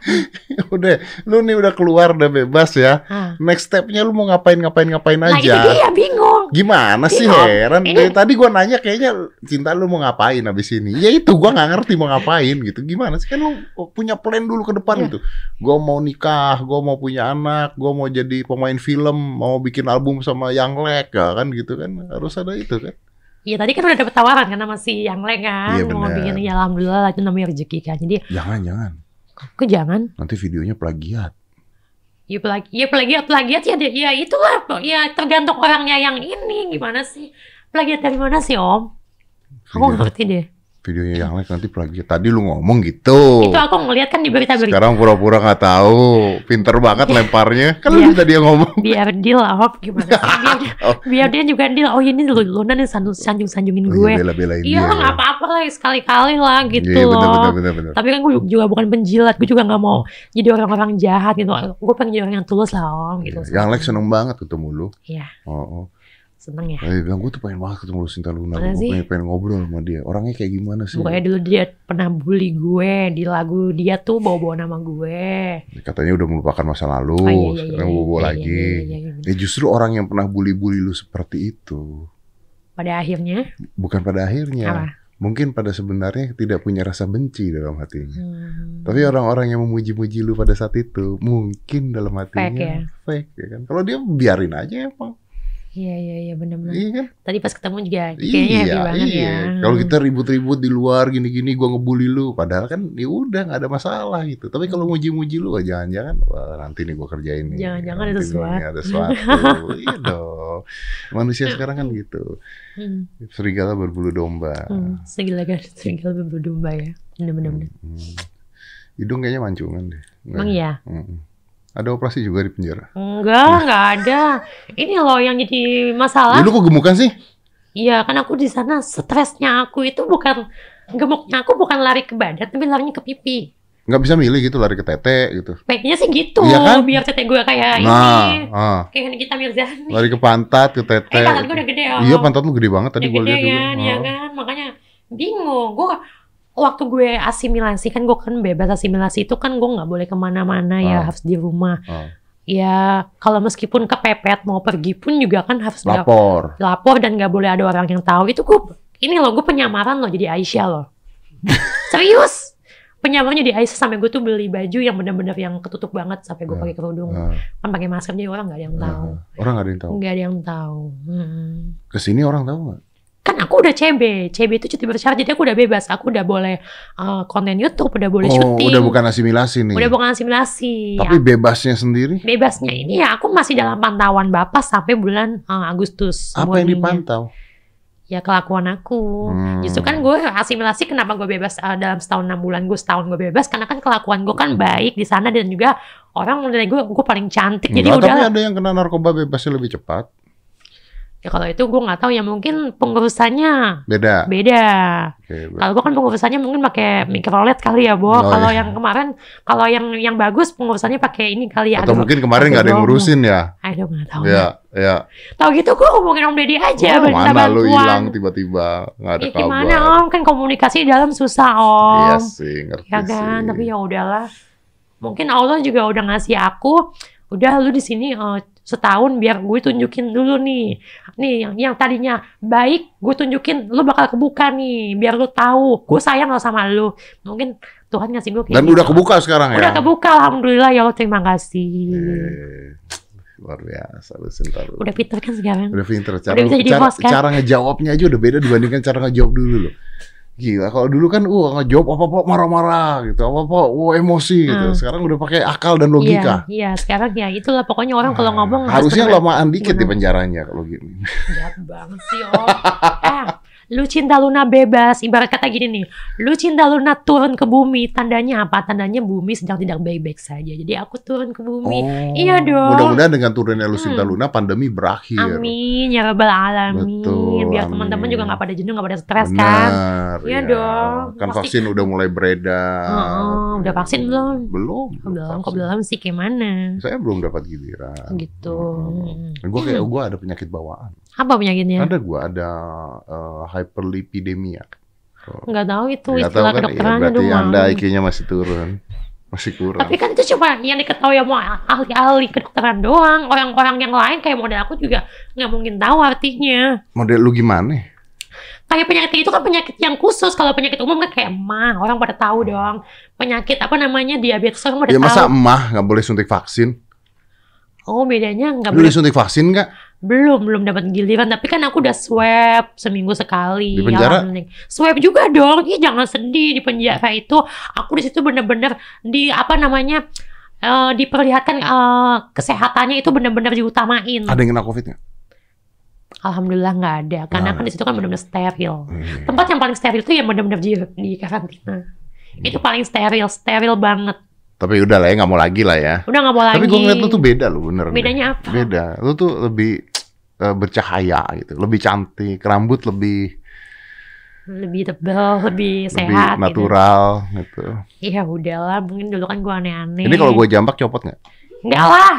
udah, lu nih udah keluar udah bebas ya. ah. Next stepnya lu mau ngapain ngapain ngapain nah itu aja. dia bingung Gimana sih Bingung. heran? Ini- Dari tadi gua nanya kayaknya cinta lu mau ngapain abis ini? Ya itu gua nggak ngerti mau ngapain gitu. Gimana sih kan lu punya plan dulu ke depan Iya. gitu. Gua mau nikah, gua mau punya anak, gua mau jadi pemain film, mau bikin album sama Yang Lek ya kan gitu kan. Harus ada itu kan. Iya tadi kan udah dapet tawaran karena masih yang lain kan Iya, mau bikin ya alhamdulillah lah, itu namanya rezeki kan jadi Jangan jangan. Kok jangan? Nanti videonya plagiat. ya pelagi ya plagiat plagiat ya ya itulah ya tergantung orangnya yang ini. Gimana sih? Plagiat dari mana sih om? Aku nggak ngerti deh videonya Yang Lek nanti plagiat. Tadi lu ngomong gitu. itu aku ngeliat kan di berita-berita Sekarang pura-pura nggak tahu. Pinter banget lemparnya. Kan lu Iya. tadi yang ngomong. biar deal om gimana sih biar, dia- Oh. biar dia juga deal oh ini lu Luna nih sanjung sanjung sanjungin Oh, gue iya, bela-belain iya dia. lah nggak apa-apa lah sekali-kali lah gitu Iya, loh bener, bener, bener, bener. tapi kan gue juga bukan penjilat gue juga nggak mau jadi orang-orang jahat gitu gue pengen jadi orang yang tulus lah om gitu Yang Lex seneng banget ketemu lu. Iya. Oh, oh. Seneng ya Dia bilang gue tuh pengen banget ketemu lu Sinta Luna. Gue pengen, pengen ngobrol sama dia. Orangnya kayak gimana sih? Pokoknya dulu dia pernah bully gue di lagu dia tuh bawa-bawa nama gue. Katanya udah melupakan masa lalu. Oh, iya, iya, sekarang iya, bobo iya, lagi. iya, iya, iya, iya. Ya justru orang yang pernah bully-bully lu seperti itu. Pada akhirnya Bukan pada akhirnya. apa? mungkin pada sebenarnya tidak punya rasa benci dalam hatinya. Hmm. Tapi orang-orang yang memuji-muji lu pada saat itu mungkin dalam hatinya Fake ya? fake, ya kan. Kalau dia biarin aja emang. Iya iya iya benar-benar. Iya kan? Tadi pas ketemu juga kayaknya happy banget ya. Kalau kita ribut-ribut di luar gini-gini gua ngebully lu padahal kan ya udah nggak ada masalah gitu. Tapi kalau muji-muji lu wah, jangan-jangan wah nanti nih gua kerjain nih. Jangan-jangan ada nih sesuatu. Ada sesuatu. iya dong. Manusia sekarang kan gitu. Hmm. Serigala berbulu domba. Hmm. Segala kan segala berbulu domba ya. Benar-benar. benar. Hmm. Hidung kayaknya mancungan deh. Emang iya? Mm-mm. Ada operasi juga di penjara. Enggak, enggak ada. Ini loh yang jadi masalah. Ya, lu kok gemukan sih? Iya, kan aku di sana stresnya aku itu bukan gemuknya aku bukan lari ke badan, tapi larinya ke pipi. Nggak bisa milih gitu lari ke tete gitu. Pengennya sih gitu, Iya kan? biar tete gue kayak Nah, ini. ah. Kayak Nikita Mirzani. lari ke pantat, ke tete. Eh, pantat gue udah gede om. Iya, pantat lu gede banget tadi gede lihat juga. kan, ya Oh. kan? Makanya bingung. Gue waktu gue asimilasi kan gue kan bebas asimilasi itu kan gue nggak boleh ke mana-mana ya Ah. harus di rumah. Ah. Ya kalau meskipun kepepet mau pergi pun juga kan harus Lapor. lapor dan nggak boleh ada orang yang tahu itu gue ini loh gue penyamaran loh jadi Aisyah loh serius penyamaran jadi Aisyah sampai gue tuh beli baju yang bener-bener yang ketutup banget sampai gue Ah. pakai kerudung Ah, kan pakai masker jadi orang nggak ada yang tahu ah. Orang nggak ada yang tahu. nggak ada yang tahu Hmm. Ke sini orang tahu nggak? Kan aku udah CB CB itu cuti bersyarat jadi aku udah bebas aku udah boleh uh, konten YouTube udah boleh Oh, syuting udah bukan asimilasi nih. udah bukan asimilasi Tapi bebasnya sendiri? bebasnya ini ya aku masih dalam pantauan bapak sampai bulan uh, Agustus Apa yang dipantau? ya kelakuan aku Hmm. Justru kan gue asimilasi kenapa gue bebas uh, dalam setahun enam bulan gue setahun gue bebas karena kan kelakuan gue kan baik di sana dan juga orang menilai gue gue paling cantik jadi Enggak, udah tapi ada yang kena narkoba bebasnya lebih cepat. Ya kalau itu gue nggak tahu ya mungkin pengurusannya Beda. beda ber- kalau gue kan pengurusannya mungkin pakai mikrolet kali ya Bo Oh, kalau iya. yang kemarin kalau yang yang bagus pengurusannya pakai ini kali ya Atau Aduh, mungkin kemarin nggak ada yang ngurusin ya? aduh nggak tahu Ya, ya. tahu gitu gue hubungin Om Deddy aja Oh, mana lu bantuan. hilang tiba-tiba nggak ada Ya, gimana kabar? Om kan komunikasi dalam susah Om Iya sih, ngerti ya kan sih. tapi ya udahlah mungkin Allah juga udah ngasih aku udah lu di sini eh, setahun biar gue tunjukin dulu nih nih yang, yang tadinya baik gue tunjukin lu bakal kebuka nih biar lu tahu gue sayang lo sama lu mungkin Tuhan ngasih gue kayak Dan gitu. udah kebuka sekarang udah ya? kebuka alhamdulillah ya Allah terima kasih Eh, luar biasa lu Sinta lu. udah pinter kan sekarang Udah pinter cara, Udah bisa jadi cara, host, kan? cara ngejawabnya aja udah beda dibandingkan cara ngejawab dulu loh. Gila, kalau dulu kan uh ngejawab apa-apa marah-marah gitu, apa-apa uh emosi gitu. Hmm. Sekarang udah pakai akal dan iya logika. iya sekarang ya itulah pokoknya orang kalau Nah, ngomong harus harusnya lamaan dikit di penjaranya kalau gini. Jahat banget sih om. eh, lu cinta Luna bebas. Ibarat kata gini nih, lu cinta Luna turun ke bumi. Tandanya apa? Tandanya bumi sedang tidak baik-baik saja. Jadi aku turun ke bumi. Oh, Iya dong. Mudah-mudahan dengan turunnya Lucinta Hmm. Luna pandemi berakhir. Amin ya rabbal alamin. Betul, Biar teman-teman juga nggak pada jenuh, nggak pada stres kan. Iya ya. dong. Kan Pasti- vaksin udah mulai beredar. Heeh, udah vaksin belum? Belum. Belum, kok belum sih gimana? Saya belum dapat giliran. Gitu. Hmm. Gue kayak gue ada penyakit bawaan. Apa penyakitnya? Ada gue ada uh, hyperlipidemia. Oh. Nggak tahu itu Nggak istilah kan? Kedokterannya berarti doang. anda IQ-nya masih turun, masih kurang. Tapi kan itu cuma yang diketahui sama ahli-ahli kedokteran doang. Orang-orang yang lain kayak model aku juga nggak mungkin tahu artinya. Model lu gimana? Kayak penyakit itu kan penyakit yang khusus. Kalau penyakit umum kan kayak mah orang pada tahu dong. Penyakit apa namanya diabetes orang pada Ya masa tahu. emah nggak boleh suntik vaksin? Oh bedanya nggak Lu boleh. disuntik vaksin nggak? Belum belum dapat giliran. Tapi kan aku udah swab seminggu sekali. Di penjara? Alhamdulillah. Swab juga dong. Ih jangan sedih di penjara itu. Aku di situ bener-bener di apa namanya eh, diperlihatkan eh, kesehatannya itu bener-bener diutamain. Ada yang kena covid nggak? Alhamdulillah nggak ada, karena Nah. kan di situ kan benar-benar steril. Hmm. Tempat yang paling steril itu yang benar-benar di, di karantina. Itu paling steril, steril banget. Tapi udah lah ya nggak mau lagi lah ya. Udah nggak mau lagi. Tapi gue ngeliat lu tuh beda lu bener. deh. Bedanya apa? Beda. Lu tuh lebih eh, bercahaya gitu, lebih cantik, rambut lebih Lebih tebal, lebih lebih sehat. natural gitu. Gitu. Iya udahlah, mungkin dulu kan gue aneh-aneh. Ini kalau gue jambak copot nggak? Enggak lah.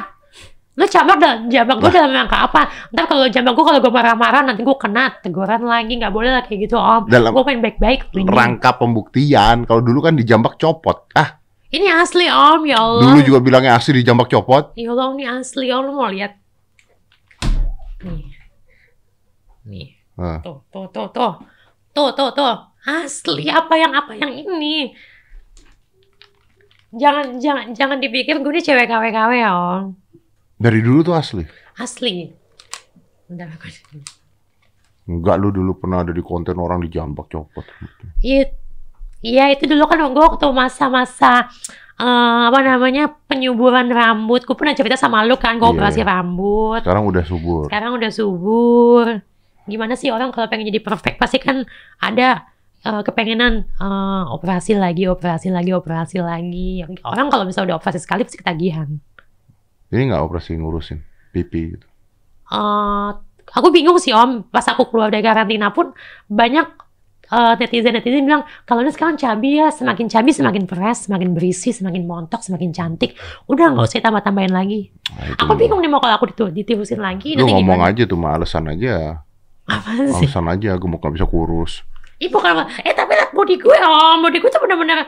Lu jambak dah, jambak gue dalam rangka apa? Ntar kalau jambak gue kalau gue marah-marah nanti gue kena teguran lagi, nggak boleh lah kayak gitu om. Dalam Gue pengen baik-baik. rangka pembuktian. Kalau dulu kan dijambak copot. Ah, Ini asli om, ya Allah. dulu juga bilangnya asli dijambak copot. Ya Allah, ini asli. Om, lu mau lihat? Nih. Nih. Ah. Tuh, tuh, tuh, tuh. Tuh, tuh, tuh. Asli apa yang apa yang ini? Jangan jangan jangan dipikir gue ini cewek KW-KW ya om. Dari dulu tuh asli. Asli. Udah Enggak lu dulu pernah ada di konten orang dijambak copot. Iya, iya itu dulu kan gue waktu masa-masa eh, apa namanya penyuburan rambut. Gue pernah cerita sama lu kan, gue Iya, operasi iya. rambut. Sekarang udah subur. Sekarang udah subur. Gimana sih orang kalau pengen jadi perfect pasti kan ada eh, kepengenan eh, operasi lagi, operasi lagi, operasi lagi. Orang kalau misalnya udah operasi sekali pasti ketagihan. Ini nggak operasi ngurusin pipi gitu. eh aku bingung sih om pas aku keluar dari karantina pun banyak netizen netizen bilang kalau ini sekarang cabi ya semakin cabi semakin fresh semakin berisi semakin montok semakin cantik. Udah nggak usah tambah tambahin lagi. Nah, aku bingung nih mau kalau aku ditu ditirusin lagi Lu nanti ngomong gimana? aja tuh mah alasan aja. apa sih? Alasan aja gue mau nggak bisa kurus. Ih bukan eh tapi lihat body gue om body gue tuh bener-bener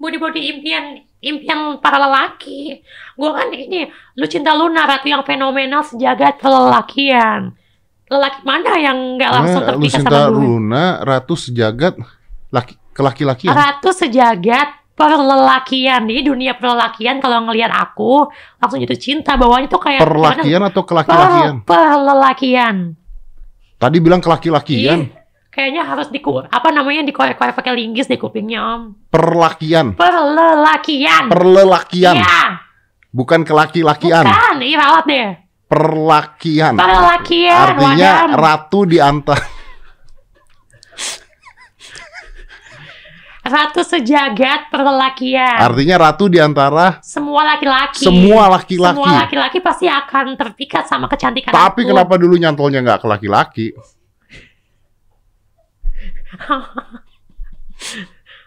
body body impian impian para lelaki. Gue kan ini lu cinta Luna ratu yang fenomenal sejagat pelelakian lelaki mana yang nggak langsung Nah, terpikat Lucinta sama gue Luna, Ratu Sejagat, laki kelaki-lakian. ratu sejagat perlelakian di dunia perlelakian kalau ngelihat aku langsung jatuh cinta bawahnya tuh kayak Perlakian atau per, kelaki-lakian? perlelakian Tadi bilang kelaki-lakian. Kayaknya harus dikur apa namanya dikorek-korek pakai linggis di kupingnya om Perlakian. perlelakian Perlelakian. Iya, Bukan kelaki-lakian. bukan, iya deh. Perlakian. Perlakian, Artinya wajan. ratu di antara Ratu sejagat perlelakian. artinya ratu di antara semua laki-laki. semua laki-laki. Semua laki-laki pasti akan terpikat sama kecantikan Tapi aku. kenapa dulu nyantolnya nggak ke laki-laki?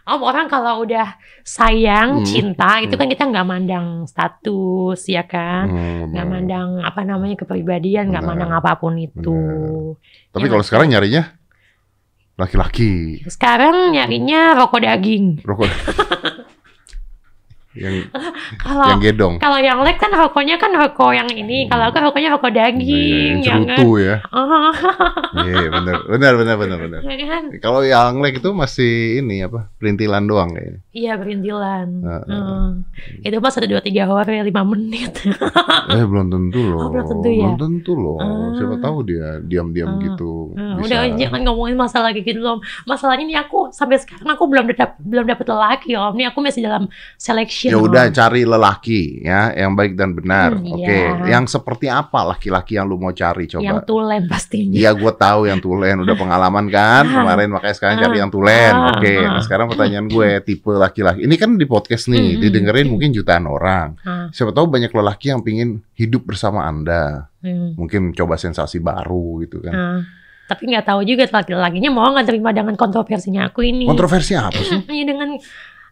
Om orang kalau udah sayang, Hmm. cinta, itu Hmm. kan kita nggak mandang status, ya kan? Hmm, Nggak benar. mandang apa namanya kepribadian, nggak mandang apa pun itu. Tapi Ya, kalau sekarang nyarinya laki-laki. Sekarang nyarinya rokok daging. Rokok yang Kalau yang gedong. kalau yang lek kan rokoknya kan rokok yang ini, kalau aku rokoknya rokok daging, Yang ya kan? cerutu ya. Oh, Iya, benar. Benar, benar, benar, benar. ya kan? Kalau yang lek itu masih ini apa? Perintilan doang kayaknya. Iya berintilan. Heeh. Heeh. Itu pas satu dua tiga hore lima menit. Eh belum tentu loh. Oh, belum tentu ya? Belum tentu loh. Ah. Siapa tahu dia diam-diam Ah. gitu. Bisa. udah jangan ngomongin masalah kayak gitu loh. Masalahnya nih aku sampai sekarang aku belum dapet belum dapet lelaki om. Nih aku masih dalam selection. Ya udah cari lelaki ya yang baik dan benar. Hmm, Oke, iya. yang seperti apa laki-laki yang lu mau cari coba? Yang tulen pastinya. Iya, gue tahu yang tulen udah pengalaman kan Ah. kemarin makanya sekarang cari yang tulen. Ah, Oke, ah. nah sekarang pertanyaan gue tipe laki-laki. Ini kan di podcast nih, Hmm, hmm. didengerin mungkin jutaan orang. Siapa tahu banyak lelaki yang pingin hidup bersama anda, hmm, mungkin coba sensasi baru gitu kan. ah. Tapi nggak tahu juga laki-lakinya mau nggak terima dengan kontroversinya aku ini. Kontroversi apa sih? Iya dengan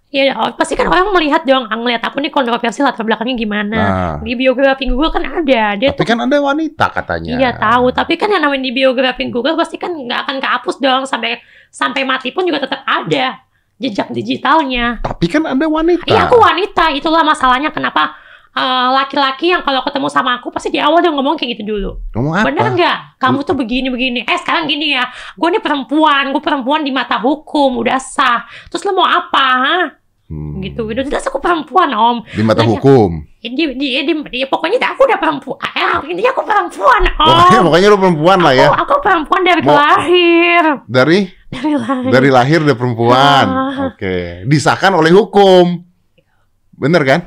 ya oh, pasti kan orang melihat dong, ngelihat aku nih kontroversi latar belakangnya gimana. Nah, Di biografi Google kan ada, dia tapi kan anda wanita katanya. Iya tahu, tapi kan yang namanya di biografi Google pasti kan nggak akan kehapus dong sampai sampai mati pun juga tetap ada jejak digitalnya. Tapi kan anda wanita. Iya aku wanita, itulah masalahnya kenapa eh, laki-laki yang kalau ketemu sama aku pasti di awal dia ngomong kayak gitu dulu. Ngomong apa? Bener nggak? Kamu tuh begini begini. Eh sekarang gini ya, gue nih perempuan, gue perempuan di mata hukum, udah sah. Terus lo mau apa? Ha? Hmm. Gitu, udah jelas aku perempuan om. Di mata Nanya. hukum. Di, di, di, di- ya, pokoknya aku udah perempuan. Eh, intinya aku perempuan om. Pokoknya, pokoknya lu perempuan lah ya. Aku, aku perempuan dari Mau- lahir. Dari Dari lahir. dari lahir udah perempuan. Ah. Oke, disahkan oleh hukum. Bener kan?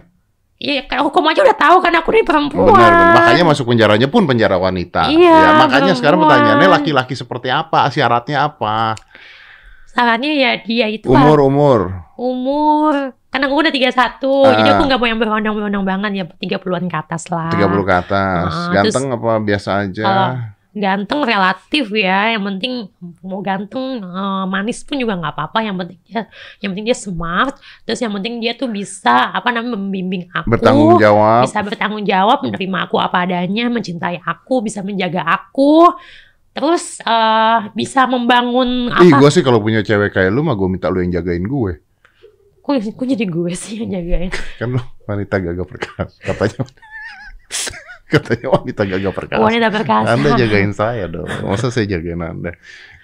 Iya, kayak hukum aja udah tahu kan aku nih perempuan. Benar, benar. Makanya masuk penjaranya pun penjara wanita. Iya, Ya, makanya sekarang perempuan. pertanyaannya laki-laki seperti apa? Syaratnya apa? Sarannya ya dia itu Umur umur. umur. Karena aku udah 31, jadi Ah. aku nggak mau yang berondong-berondong banget ya 30-an ke atas lah. 30 ke atas. Ah, Ganteng apa biasa aja? Kalau- Ganteng relatif ya, yang penting mau ganteng eh, manis pun juga nggak apa-apa, yang penting dia yang penting dia smart, terus yang penting dia tuh bisa apa namanya membimbing aku. Bertanggung jawab. bisa bertanggung jawab, menerima aku apa adanya, mencintai aku, bisa menjaga aku, terus eh, bisa membangun Ih, apa? gue sih kalau punya cewek kayak lu mah gue minta lu yang jagain gue. Kok, kok jadi gue sih yang jagain? Kan lu wanita gagah perkasa. Katanya katanya wanita gagah perkasa. Wanita perkasa. Anda jagain saya dong. Masa saya jagain Anda?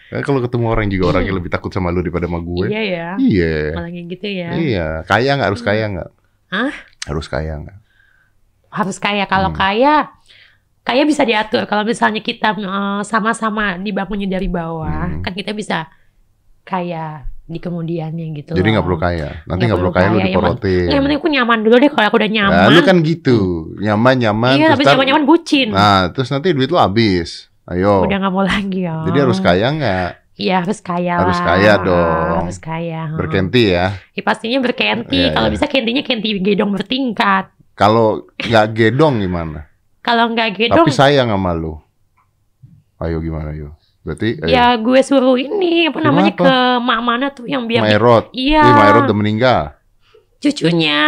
Kan kalau ketemu orang juga orang yang lebih takut sama lu daripada sama gue. Iya ya. Iya. Malah kayak gitu ya. Iya. Kaya nggak harus kaya nggak? Hah? Harus kaya nggak? Harus kaya. Kalau Hmm. kaya, kaya bisa diatur. Kalau misalnya kita eh, sama-sama dibangunnya dari bawah, Hmm. kan kita bisa kaya di kemudiannya gitu. Jadi nggak perlu kaya. Nanti Nggak perlu kaya lu kaya, yang diporotin. Nggak, yang penting aku nyaman dulu deh. Kalau aku udah nyaman. Nah, lu kan gitu. Nyaman-nyaman. iya, tapi nyaman-nyaman bucin. Nah, terus nanti duit lu habis. Ayo. Udah nggak mau lagi ya. Jadi harus kaya nggak? Iya harus kaya Harus lah. kaya dong. Harus kaya. Berkenti ya. Ya, pastinya berkenti. Iya, Kalau iya. bisa kentinya kenti gedong bertingkat. Kalau nggak gedong gimana? Kalau nggak gedong, Tapi sayang sama lu. Ayo gimana yuk? Berarti ayo. ya gue suruh ini apa Suruh namanya apa? ke mak mana tuh yang biar Maerot. iya Ih, Maerot udah meninggal. cucunya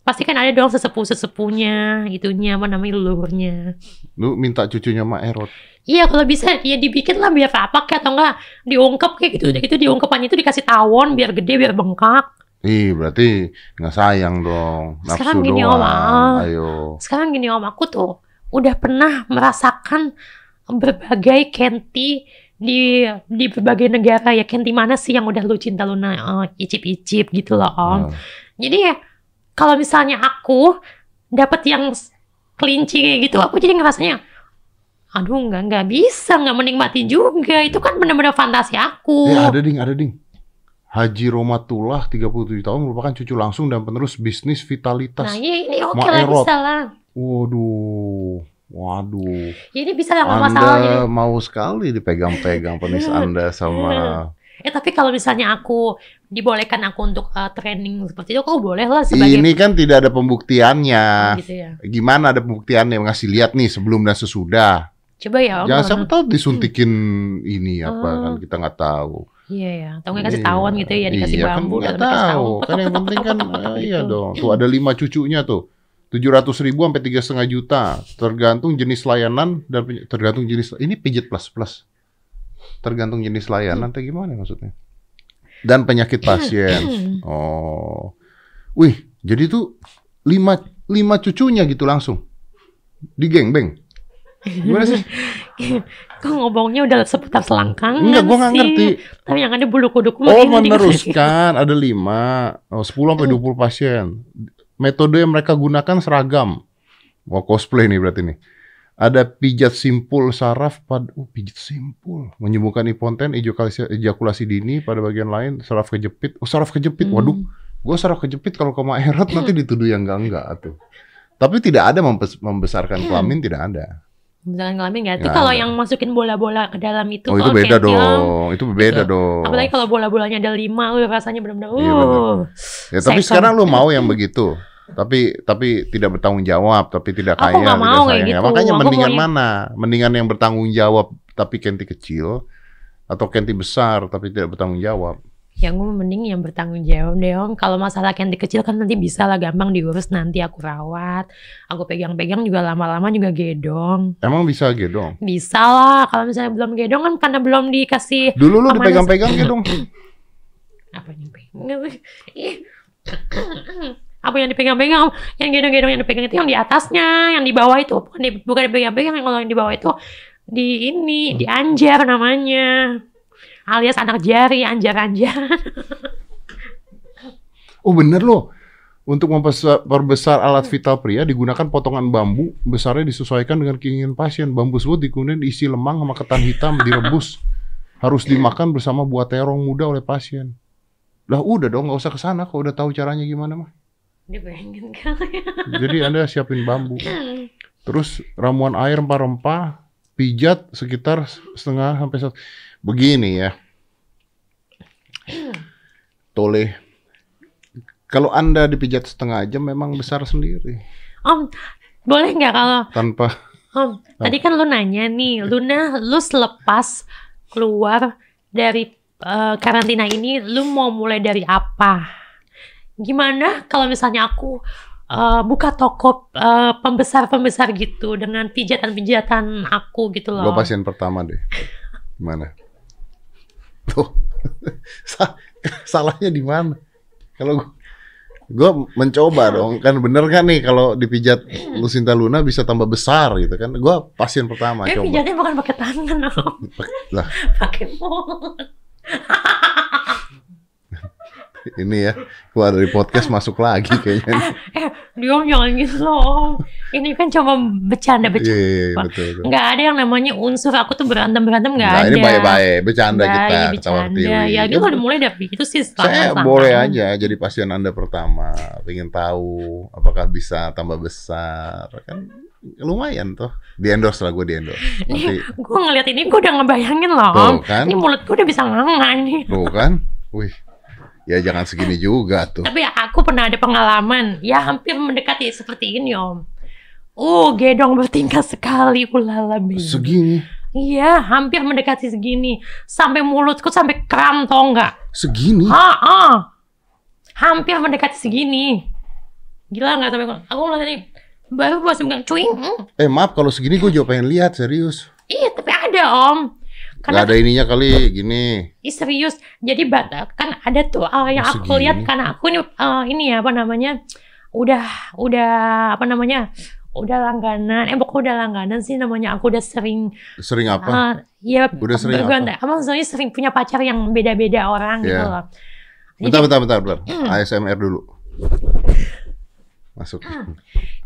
pasti kan ada dong sesepuh sesepuhnya itunya apa namanya leluhurnya Lu minta cucunya Maerot. iya kalau bisa ya dibikin lah biar apa kayak atau enggak diungkep kayak gitu udah gitu diungkepannya itu dikasih tawon biar gede biar bengkak Ih, berarti nggak sayang dong. Nafsu Sekarang gini, doang. Om, ah. Ayo. sekarang gini om aku tuh udah pernah merasakan berbagai kenti di di berbagai negara ya kenti mana sih yang udah lu cinta lu na- eh, icip-icip gitu loh om Nah, jadi ya kalau misalnya aku dapat yang kelinci kayak gitu aku jadi ngerasanya aduh nggak nggak bisa nggak menikmati juga itu kan benar-benar fantasi aku Eh, ada ding, ada ding. Haji Romatullah 37 tahun merupakan cucu langsung dan penerus bisnis vitalitas. nah ya ini oke Mak lah bisa lah Waduh. Waduh. ya ini bisa lah Anda jadi mau sekali dipegang-pegang penis Anda sama Eh tapi kalau misalnya aku dibolehkan aku untuk uh, training seperti itu, aku boleh lah sebagai Ini kan tidak ada pembuktiannya. gitu ya. Gimana ada pembuktiannya ngasih lihat nih sebelum dan sesudah. Coba ya Om. Jangan siapa tahu disuntikin ini apa Oh. kan kita nggak tahu. Iya ya. Atau nggak kasih Iya. tawon gitu ya, dikasih iya, bambu kan nggak dan dikasih tahu. Kan yang Petok, penting petok, kan petok, petok, iya gitu. dong. Tuh ada lima cucunya tuh. 700 ribu sampai tiga setengah juta tergantung jenis layanan dan tergantung jenis ini pijit plus plus tergantung jenis layanan atau gimana maksudnya dan penyakit pasien oh wih jadi tuh lima lima cucunya gitu langsung di geng beng gimana sih Kok ngomongnya udah seputar selangkangan enggak gua nggak sih. ngerti Tapi yang ada bulu kuduk Oh meneruskan ada lima, oh, 10 sampai 20 pasien. Metode yang mereka gunakan seragam. Wah cosplay nih berarti nih. Ada pijat simpul saraf pada, oh pijat simpul, menyembuhkan impoten, ejakulasi, ejakulasi dini pada bagian lain, saraf kejepit. Oh saraf kejepit, Hmm. waduh, gua saraf kejepit kalau ke Maerat nanti dituduh yang enggak enggak tuh. Tapi tidak ada membes- membesarkan kelamin tidak ada. Misalkan kelamin nggak? Itu Nggak kalau ada. yang masukin bola-bola ke dalam itu. oh itu kalau beda kayak bilang, dong, itu beda Gitu. dong. Apalagi kalau bola-bolanya ada lima, uh, rasanya benar-benar. Iya, Uh. Ya tapi Second. sekarang lu mau yang begitu. Tapi tapi tidak bertanggung jawab, tapi tidak Aku kaya, nggak tidak mau kayak. Ya, gitu. Makanya Aku mendingan maunya- mana? Mendingan yang bertanggung jawab tapi kenti kecil atau kenti besar tapi tidak bertanggung jawab. Yang gue mending yang bertanggung jawab deh om. Kalau masalah kenti kecil kan nanti bisa lah gampang diurus nanti aku rawat. Aku pegang-pegang juga lama-lama juga gedong. Emang bisa gedong? Bisa lah. Kalau misalnya belum gedong kan karena belum dikasih Dulu lu dipegang-pegang gedong. apa yang dipegang? Ih. apa yang dipegang-pegang? Yang gedong-gedong yang dipegang itu yang di atasnya, yang di bawah itu bukan di, bukan dipegang-pegang. Yang kalau yang di bawah itu di ini di anjar namanya. Alias anak jari, anjar-anjar. Oh bener loh. Untuk memperbesar perbesar alat vital pria digunakan potongan bambu besarnya disesuaikan dengan keinginan pasien. Bambu tersebut kemudian diisi lemang sama ketan hitam direbus. Harus dimakan bersama buah terong muda oleh pasien. Lah udah dong nggak usah ke sana kalau udah tahu caranya gimana mah. Dia pengen kali. Jadi Anda siapin bambu. Terus ramuan air rempah-rempah, pijat sekitar setengah sampai satu. Begini ya. Toleh. Kalau Anda dipijat setengah jam memang besar sendiri. Om, boleh nggak kalau Tanpa Om, tadi kan lu nanya nih, Luna, lu selepas keluar dari eh, karantina ini, lu mau mulai dari apa? Gimana kalau misalnya aku eh, buka toko eh, pembesar-pembesar gitu dengan pijatan-pijatan aku gitu loh. gua pasien pertama deh. Gimana? Tuh. Sa- Salahnya di mana? Kalau gua- Gue mencoba dong, kan bener kan nih kalau dipijat Lucinta Luna bisa tambah besar gitu kan? Gue pasien pertama Eh coba. pijatnya bukan pakai tangan, Om. Lah, pakai mulut. ini ya keluar dari podcast masuk lagi kayaknya. Eh, Diom jangan gitu loh, Om. Ini kan cuma Iya, bercanda-bercanda. iya, iya, betul. betul. Nggak ada yang namanya unsur aku tuh berantem-berantem nggak Nah, ada. ini baik-baik, bercanda Baik, kita, ketawa bercanda. Ya, itu kalau mulai dari itu sih Saya selamat-selamat. boleh aja jadi pasien Anda pertama, pengen tahu apakah bisa tambah besar, kan lumayan tuh. Di endorse lah gue di endorse. Nanti, Gue ngeliat ini gue udah ngebayangin loh, tuh Om. kan, Ini mulut gue udah bisa nganga nih. tuh kan, wih, ya jangan segini juga tuh. Tapi aku pernah ada pengalaman, ya hampir mendekati seperti ini om. Oh, gedong bertingkah sekali, ulala baby. Segini, Iya, hampir mendekati segini. Sampai mulutku sampai kram tau nggak? segini. Ah, ah. Hampir mendekati segini. Gila nggak sampai aku ngeliat ini baru masih bilang cuing. hmm. Eh maaf kalau segini gue juga pengen lihat serius. Iya, tapi ada om. Gak Karena ada ininya kali gini. Ih, serius. Jadi bata kan ada tuh uh, yang Oh, aku lihat karena aku ini uh, ini ya apa namanya? Udah udah apa namanya? Udah langganan. Eh pokoknya udah langganan sih namanya. Aku udah sering Sering apa? uh, ya Udah sering bergonta- apa? maksudnya sering punya pacar yang beda-beda orang gitu Iya. loh. Bentar, bentar, bentar, bentar. Hmm. ASMR dulu. Masuk.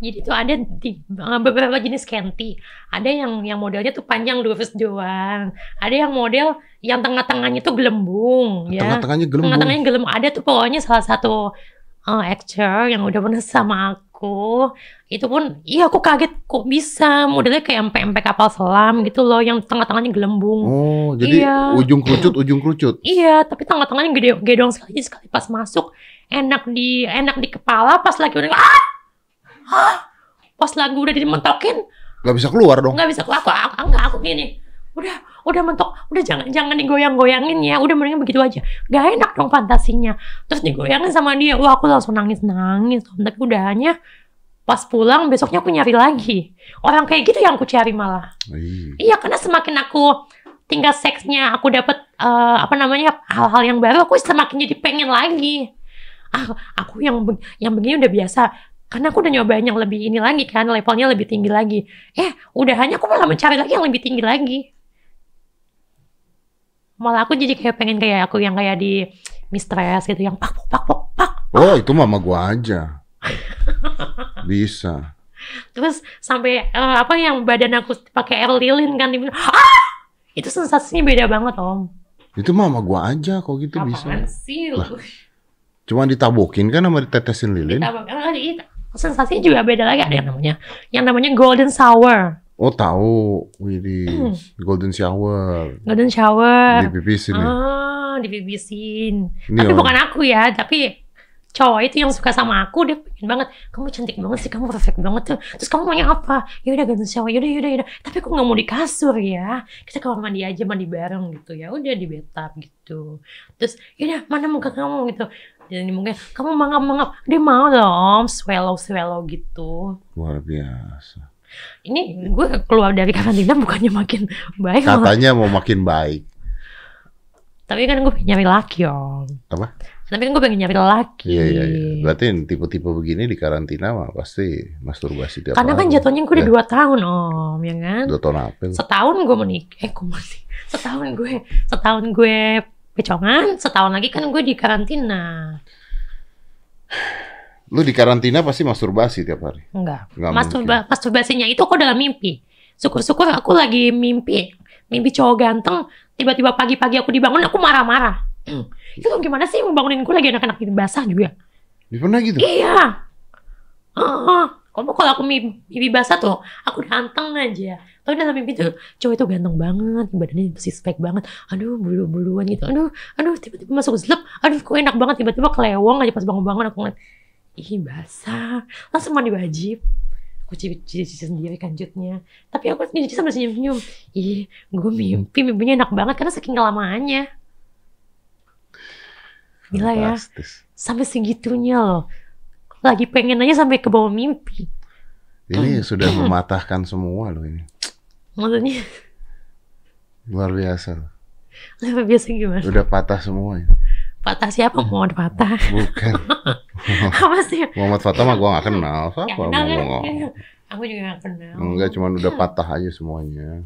Jadi tuh ada di, uh, beberapa jenis kenti. Ada yang yang modelnya tuh panjang lurus doang. Ada yang model yang tengah-tengahnya tuh gelembung ya. Tengah-tengahnya gelembung. Tengah-tengahnya gelembung. Ada tuh pokoknya salah satu uh, actor yang udah pernah sama aku. Itu pun, iya aku kaget kok bisa. Modelnya kayak empek-empek kapal selam gitu loh. Yang tengah-tengahnya gelembung. Oh, jadi Iya. ujung kerucut, ujung kerucut. Iya, tapi tengah-tengahnya gede gedong sekali. Jadi sekali pas masuk enak di enak di kepala. Pas lagi udah ah, ah, pas lagi udah dimentokin Gak bisa keluar dong. nggak bisa aku, aku, aku enggak aku gini. Udah udah mentok, udah jangan jangan digoyang-goyangin ya. Udah mendingan begitu aja. Gak enak dong fantasinya. Terus digoyangin sama dia. Wah, aku langsung nangis-nangis. Tapi udahannya pas pulang besoknya aku nyari lagi. Orang kayak gitu yang aku cari malah. Ih, Iya, karena semakin aku tingkat seksnya aku dapat eh, apa namanya hal-hal yang baru, aku semakin jadi pengen lagi. Ah, aku yang yang begini udah biasa. Karena aku udah nyobain yang lebih ini lagi kan, levelnya lebih tinggi lagi. Eh, udah hanya aku malah mencari lagi yang lebih tinggi lagi. Malah aku jadi kayak pengen kayak aku yang kayak di mistress gitu, yang pak pak pak pak. Oh, itu mama gua aja. Bisa. Terus sampai eh, apa yang badan aku pakai air lilin kan, dibilang, ah, itu sensasinya beda banget om. Itu mama gua aja kok gitu bisa. Apaan sih lu? Cuma ditabokin kan sama ditetesin lilin. Ditambah- ah, iya. Sensasinya juga beda lagi ada yang namanya yang namanya golden shower. Oh, tahu. Widih, Hmm. golden shower. Golden shower. Di pipis ini. Ah, dibibisin. Ini Tapi bukan aku ya, tapi cowok itu yang suka sama aku dia pengen banget kamu cantik banget sih kamu perfect banget tuh terus kamu maunya apa ya udah golden shower yaudah yaudah yaudah tapi aku nggak mau di kasur ya kita kamar mandi aja mandi bareng gitu ya udah di bathtub gitu terus yaudah mana muka kamu gitu dan mungkin kamu mangap mangap dia mau om swallow swallow gitu Luar biasa. ini gue keluar dari karantina bukannya makin baik malah. Katanya mau makin baik. tapi kan gue pengen nyari laki om Apa? tapi kan gue pengen nyari laki Iya, iya, iya. Berarti tipe-tipe begini di karantina mah pasti masturbasi tiap karena kan jatuhnya gue udah Ya. dua tahun om ya kan Dua tahun apa? setahun gue menikah eh gue menik setahun gue setahun gue pecongan setahun lagi kan gue di karantina Lu di karantina pasti masturbasi tiap hari. enggak Nggak Masturba- masturbasinya itu aku dalam mimpi syukur-syukur aku lagi mimpi mimpi cowok ganteng tiba-tiba pagi-pagi aku dibangun aku marah-marah Hmm. itu gimana sih membangunin gue lagi anak-anak ini basah juga Di pernah gitu? Iya. Heeh. Kamu kalau aku mimpi, basah tuh, aku udah anteng aja. Tapi dalam mimpi tuh, cowok itu ganteng banget, badannya six pack banget. Aduh, bulu-buluan gitu. Aduh, aduh, tiba-tiba masuk zelep. Aduh, kok enak banget. Tiba-tiba kelewong aja pas bangun-bangun aku ngeliat. Ih, basah. Langsung mandi wajib. Aku cuci-cuci sendiri kanjutnya. Tapi aku cuci sambil senyum-senyum. Ih, gue mimpi, mimpinya enak banget karena saking kelamaannya. Gila ya sampai segitunya loh. Lagi pengen aja sampai ke bawah mimpi. Ini sudah mematahkan semua loh ini. Maksudnya Luar biasa. lebih biasa gimana? Udah patah semua ini. Patah siapa mau ada patah? Bukan. Apa sih? Muhammad Fatah mah gua nggak kenal. Gak Siapa kenal kan? ngomong? Aku juga gak kenal. Enggak, cuma udah patah aja semuanya.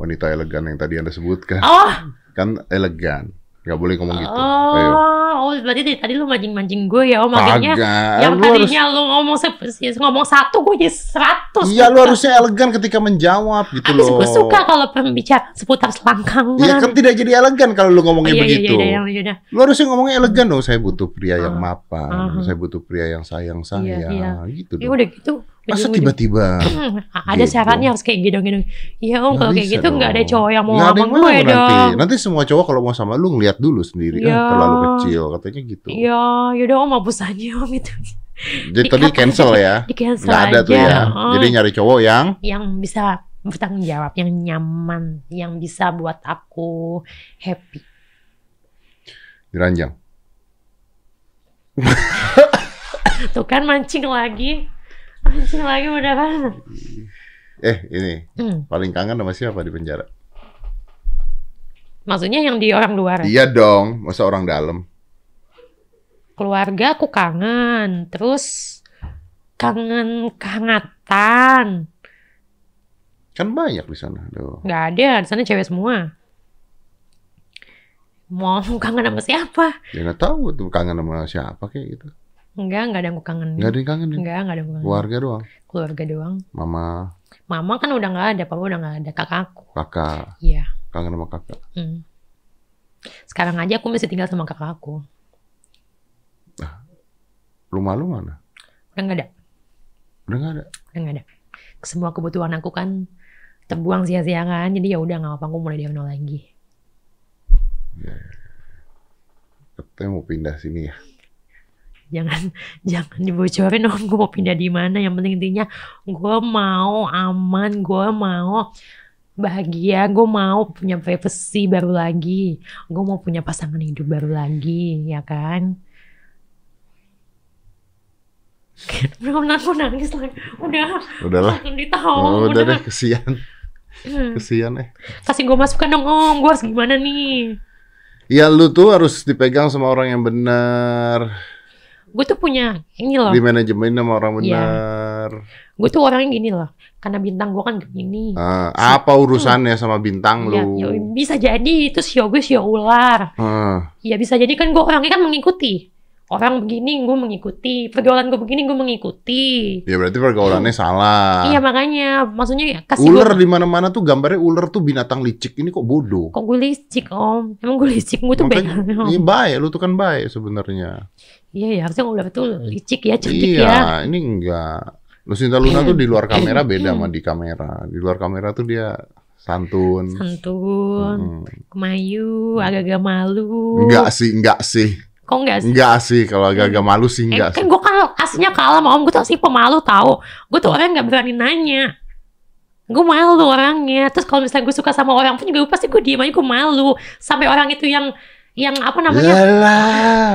Wanita elegan yang tadi Anda sebutkan. Oh, Kan elegan. Nggak boleh ngomong gitu. Ayo. oh, oh, berarti dari tadi lu mancing-mancing gue ya, om. Akhirnya Kagak. yang Lu harus tadinya lu ngomong se- ngomong satu, gue jadi seratus. Iya, lu harusnya elegan ketika menjawab gitu Habis loh. gue suka kalau pembicara seputar selangkangan. Iya kan tidak jadi elegan kalau lu Oh, ngomongnya iya, iya, begitu. iya, iya, iya, Lu harusnya ngomongnya elegan dong. Saya butuh pria yang Ah. mapan. Ah. Saya butuh pria yang sayang saya. Iya, Gitu Ya udah gitu. Masa tiba-tiba? Hmm, ada Gitu. syaratnya harus kayak gitu-gitu. Iya om, Nggak kalau kayak gitu nggak ada cowok yang mau sama gue nanti. dong. Nanti semua cowok kalau mau sama lu ngeliat dulu sendiri. Iya. Ah, terlalu kecil katanya gitu. Iya, yaudah om hapus aja om itu. Jadi tadi cancel ya. Di cancel Nggak ada aja. tuh ya. Oh, Jadi nyari cowok yang yang bisa bertanggung jawab, yang nyaman, yang bisa buat aku happy. diranjang. Tuh kan mancing lagi. Mancing lagi beneran. Eh ini Hmm, paling kangen sama siapa di penjara? maksudnya yang di orang luar. Iya dong, masa orang dalam. Keluarga aku kangen. Terus kangen kehangatan. Kan banyak di sana. Tuh. Nggak ada, di sana cewek semua. Mau kangen sama siapa? Ya nggak tahu tuh kangen sama siapa kayak gitu. Enggak, enggak ada yang aku kangen. Nggak ada yang kangenin. Enggak, enggak ada yang aku kangen. Keluarga doang. Keluarga doang. Mama, Mama kan udah nggak ada, papa udah nggak ada, kakakku. kakak, Iya. kangen sama kakak. Hmm. Sekarang aja aku masih tinggal sama kakakku. Rumah lu mana? Udah nggak ada, Udah nggak ada. udah nggak ada. Semua kebutuhan aku kan terbuang sia-sia kan, jadi ya udah nggak apa-apa, aku mulai dari nol lagi. Katanya mau pindah sini ya. Jangan, jangan dibocorin om, gue mau pindah di mana. Yang penting intinya gue mau aman, gue mau bahagia, gue mau punya privacy baru lagi, gue mau punya pasangan hidup baru lagi, ya kan? Udah aku nangis lagi, udah, Udahlah. ditahu, Oh, udah udah. deh, kesian. Hmm. Kesian eh. Kasih gue masukkan dong om, gue harus gimana nih? Ya lu tuh harus dipegang sama orang yang benar. Gue tuh punya ini loh, Di manajemen sama orang Iya. benar. gue tuh orangnya gini loh, karena bintang gue kan gini. Ah, apa urusannya sama bintang Ya, lu? ya, bisa jadi itu sio gue sio ular. Ah, Ya bisa jadi kan gue orangnya kan mengikuti. Orang begini gue mengikuti, pergaulan gue begini gue mengikuti. ya berarti pergaulannya salah. Iya makanya, maksudnya kasih Ular di mana-mana tuh gambarnya ular tuh binatang licik. Ini kok bodoh. kok gue licik om, emang gue licik gue tuh Makanya. Om. Ini baik, lu tuh kan baik sebenarnya. Iya ya harusnya ular tuh licik ya, cantik Iya, ya. ini enggak. Lucinta Luna tuh di luar kamera beda sama di kamera. Di luar kamera tuh dia santun. Santun, Hmm. kemayu, agak-agak malu. Enggak sih, enggak sih. Kok enggak sih? Enggak sih, kalau agak-agak malu sih Eh, enggak kan sih. gue kan aslinya kalah sama om, gue tuh asli pemalu tau. Gue tuh orang nggak berani nanya. Gue malu orangnya. Terus kalau misalnya gue suka sama orang pun juga pasti gue diem aja gue malu. Sampai orang itu yang yang apa namanya? Yalah.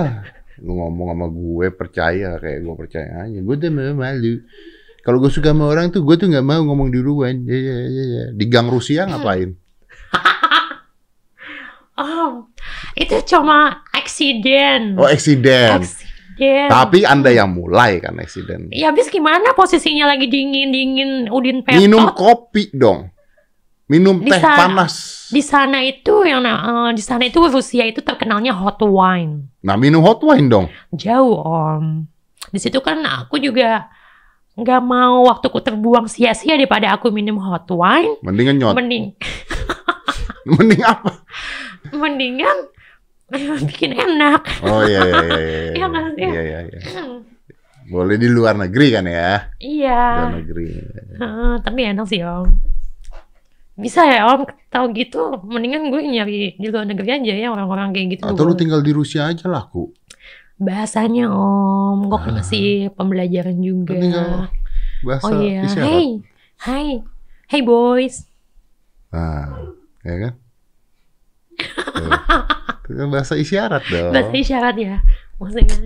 Lu ngomong sama gue percaya kayak gue percaya aja. Gue tuh memang malu. Kalau gue suka sama orang tuh gue tuh nggak mau ngomong duluan. Ya, ya, ya, ya. Di gang Rusia ngapain? Oh, itu cuma accident. Oh, eksiden. Accident. Tapi anda yang mulai kan eksiden. Ya habis gimana posisinya lagi dingin dingin udin petot. Minum kopi dong. Minum Di teh sana. panas. Di sana itu yang eh, di sana itu Rusia itu terkenalnya hot wine. Nah, minum hot wine dong. Jauh om. Di situ kan aku juga nggak mau waktuku terbuang sia-sia daripada aku minum hot wine. Mendingan nyot. Mending Mending apa? mendingan bikin enak. Oh iya iya iya iya. Iya nggak sih? Iya iya iya. Boleh di luar negeri kan ya? Iya. Luar negeri. Heeh, tapi enak sih om. Bisa ya om tahu gitu. Mendingan gue nyari di luar negeri aja ya orang-orang kayak gitu. Atau lu tinggal di Rusia aja laku. Bahasanya om, gue kan Ah. masih pembelajaran juga. Tinggal bahasa Oh iya, isyarat. hey, hai, hey boys. Nah, ya kan? Bahasa isyarat dong. Bahasa isyarat ya. Maksudnya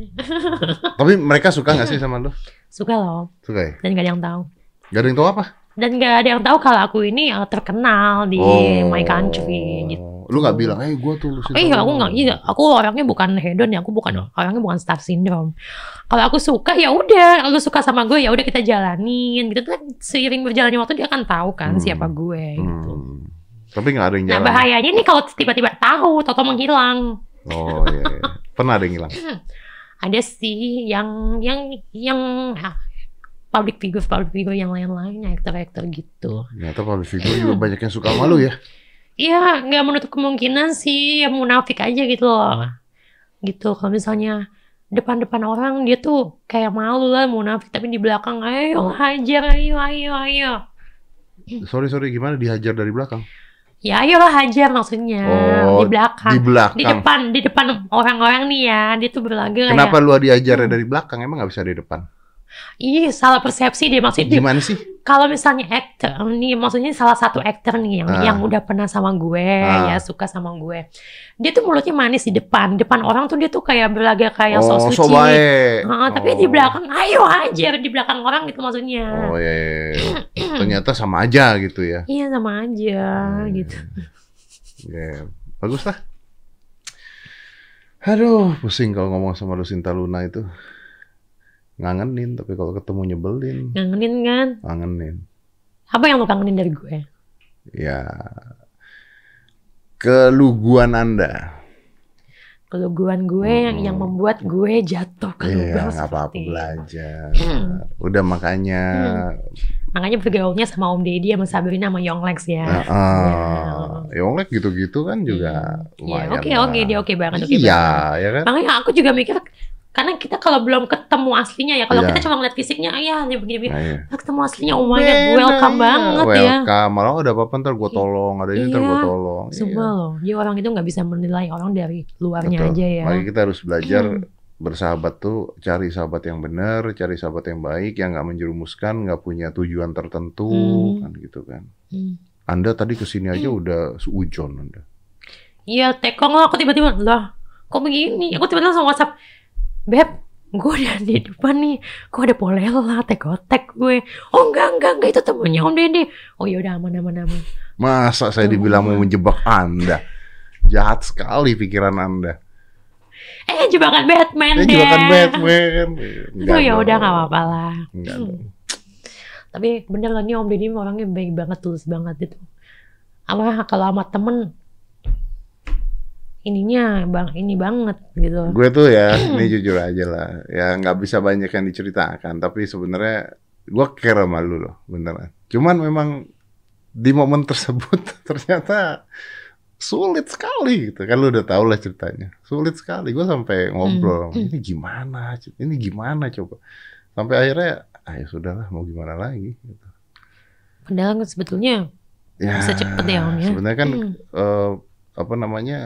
Tapi mereka suka gak sih sama lu? suka loh, Suka ya? dan gak ada yang tahu. Gak ada yang tahu apa? dan nggak ada yang tahu kalau aku ini uh, terkenal di my country gitu. Lu nggak bilang, eh gue tuh Eh, iya, aku Luna." nggak, iya, aku orangnya bukan hedon ya, aku bukan orangnya bukan star syndrome. Kalau aku suka ya udah, lu suka sama gue ya udah kita jalanin gitu kan seiring berjalannya waktu dia akan tahu kan Hmm. siapa gue gitu. Hmm. Tapi nggak ada yang Nah jalan. bahayanya nih kalau tiba-tiba tahu, atau menghilang. Oh iya, iya. Pernah ada yang hilang. Ada sih yang yang yang ah, public figure public figure yang lain-lain, aktor-aktor gitu. Ternyata public figure juga banyak yang suka malu ya. Iya, nggak menutup kemungkinan sih, ya munafik aja gitu loh. Gitu, kalau misalnya depan-depan orang dia tuh kayak malu lah munafik, tapi di belakang ayo hajar, ayo, ayo, ayo. Sorry sorry gimana dihajar dari belakang? Ya ayolah hajar maksudnya, Oh, di belakang. Di Di belakang. depan, di depan orang-orang nih ya, dia tuh berlaga Kenapa kayak, lu diajarnya dari belakang? Emang nggak bisa di depan? Ih salah persepsi deh maksudnya. dia- Gimana sih? Kalau misalnya aktor nih, maksudnya salah satu aktor nih yang Ah. yang udah pernah sama gue Ah. ya suka sama gue, dia tuh mulutnya manis di depan, depan orang tuh dia tuh kayak berlaga kayak sok oh, suci. so baik. Ah, tapi Oh. di belakang, ayo aja di belakang orang gitu maksudnya. Oh iya, iya, iya. Ternyata sama aja gitu ya. Iya sama aja Hmm. gitu. Ya, bagus lah. Aduh, pusing kalau ngomong sama Lucinta Luna itu. Ngangenin, tapi kalau ketemu nyebelin. Ngangenin kan? Ngangenin. Apa yang lo kangenin dari gue? Ya, keluguan Anda. Keluguan gue yang, Hmm. yang membuat gue jatuh ke Iya, lubang nggak apa-apa seperti- belajar. Hmm. Udah makanya, Makanya bergaulnya sama Om Deddy sama Sabrina sama Yonglex ya. uh, uh, Yonglek gitu-gitu kan juga Hmm. Iya, lumayan oke oke dia oke banget oke Iya, banget. ya kan? Makanya aku juga mikir karena kita kalau belum ketemu aslinya ya, kalau Iya. kita cuma ngeliat fisiknya, ya dia begini-begini. Nah, iya. Ketemu aslinya, oh my god, welcome iya. banget ya. Welcome. Malah ada apa-apa ntar gue tolong, ada ini ntar gue Iya, tolong. Semua loh, dia orang itu nggak bisa menilai orang dari luarnya Betul. aja ya. Makanya kita harus belajar Hmm. bersahabat tuh cari sahabat yang benar, cari sahabat yang baik, yang nggak menjerumuskan, nggak punya tujuan tertentu, Hmm. kan gitu kan. Hmm. Anda tadi ke sini aja udah seujon Anda. Iya, tekong lah, aku tiba-tiba, lah, kok begini? Aku tiba-tiba langsung WhatsApp, Beb, gue udah di depan nih, kok ada polela, tekotek gue. Oh enggak, enggak, enggak, itu temennya Om Deddy. Oh ya udah aman, aman, aman. Masa saya dibilang mau menjebak Anda? Jahat sekali pikiran Anda. Eh, jebakan Batman Saya deh. juga kan Batman. Itu ya udah nggak apa-apa lah. Enggak Hmm. Tapi bener lah nih Om Deddy orangnya baik banget, tulus banget gitu. Apa kalau sama temen ininya bang ini banget gitu. Gue tuh ya, ini jujur aja lah. Ya nggak bisa banyak yang diceritakan, tapi sebenarnya gue care sama lu loh, beneran. Cuman memang di momen tersebut ternyata sulit sekali gitu kan lu udah tau lah ceritanya sulit sekali gue sampai ngobrol Hmm. ini gimana ini gimana coba sampai akhirnya ah ya sudahlah mau gimana lagi gitu. Padahal sebetulnya ya Bisa cepet ya, Om, ya. sebenarnya kan hmm, eh, apa namanya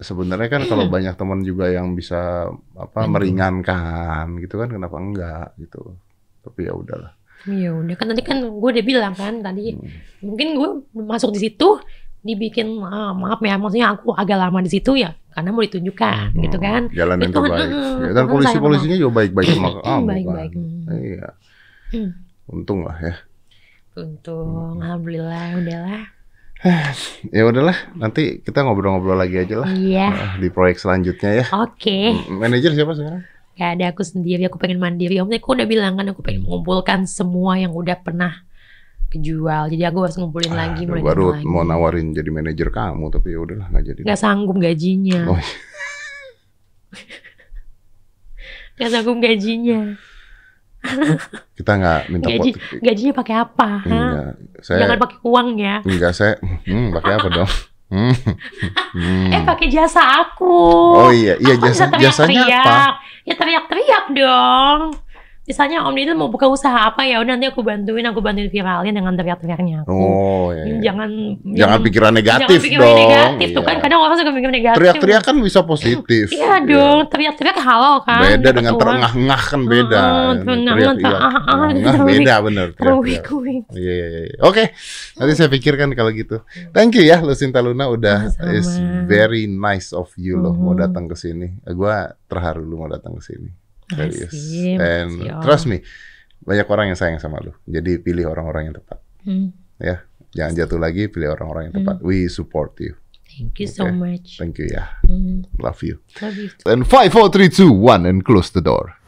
sebenarnya kan kalau Hmm. banyak teman juga yang bisa apa meringankan gitu kan kenapa enggak gitu tapi ya udahlah ya udah kan tadi kan gue udah bilang kan tadi Hmm. mungkin gue masuk di situ dibikin ah, maaf ya maksudnya aku agak lama di situ ya karena mau ditunjukkan gitu Hmm, kan. jalan yang Itu terbaik mm, Ya, dan polisi polisinya juga baik-baik sama kamu Baik-baik. kan hmm. iya Hmm. untung lah ya Untung, alhamdulillah udahlah. ya udahlah nanti kita ngobrol-ngobrol lagi aja lah Iya, Nah, di proyek selanjutnya ya oke. manajer siapa sekarang Gak ada aku sendiri, aku pengen mandiri. Om, aku udah bilang kan aku pengen mengumpulkan semua yang udah pernah kejual. Jadi aku harus ngumpulin lagi, Aduh, baru lagi. mau nawarin jadi manajer kamu tapi ya udahlah nggak jadi Gak sanggup gajinya. Oh, Gak sanggup gajinya. kita nggak minta Gaji, pot gajinya pakai apa? enggak saya Jangan pakai uang ya. enggak saya hmm, pakai apa dong hmm. Hmm. Eh pakai jasa aku. oh iya iya Aku jasa bisa jasanya apa. Ya teriak-teriak dong. Misalnya Om Didi mau buka usaha apa ya udah nanti aku bantuin, aku bantuin viralin dengan teriak-teriaknya aku. oh iya, iya. Jangan jangan pikiran negatif jangan pikiran dong negatif tuh kan Iya. kadang orang suka mikir negatif. teriak-teriak kan bisa positif Iya dong, teriak-teriak halal kan. beda dapat dengan terengah-engah kan beda Ini terengah-engah, iya. ah, ah, Terengah beda bener wik-wik. Iya, iya, iya. Oke, nanti saya pikirkan kalau gitu. Thank you ya, Lucinta Luna udah is very nice of you loh mau Mhm. datang ke sini. Gua terharu lu mau datang ke sini. Serius. And Om. trust me, banyak orang yang sayang sama lu. Jadi pilih orang-orang yang tepat. Hmm. Ya, jangan jatuh lagi, pilih orang-orang yang tepat. We support you. Thank you so Okay. much. Thank you ya. Hmm. Love you. Love you. And five, four, three, two, one, and close the door.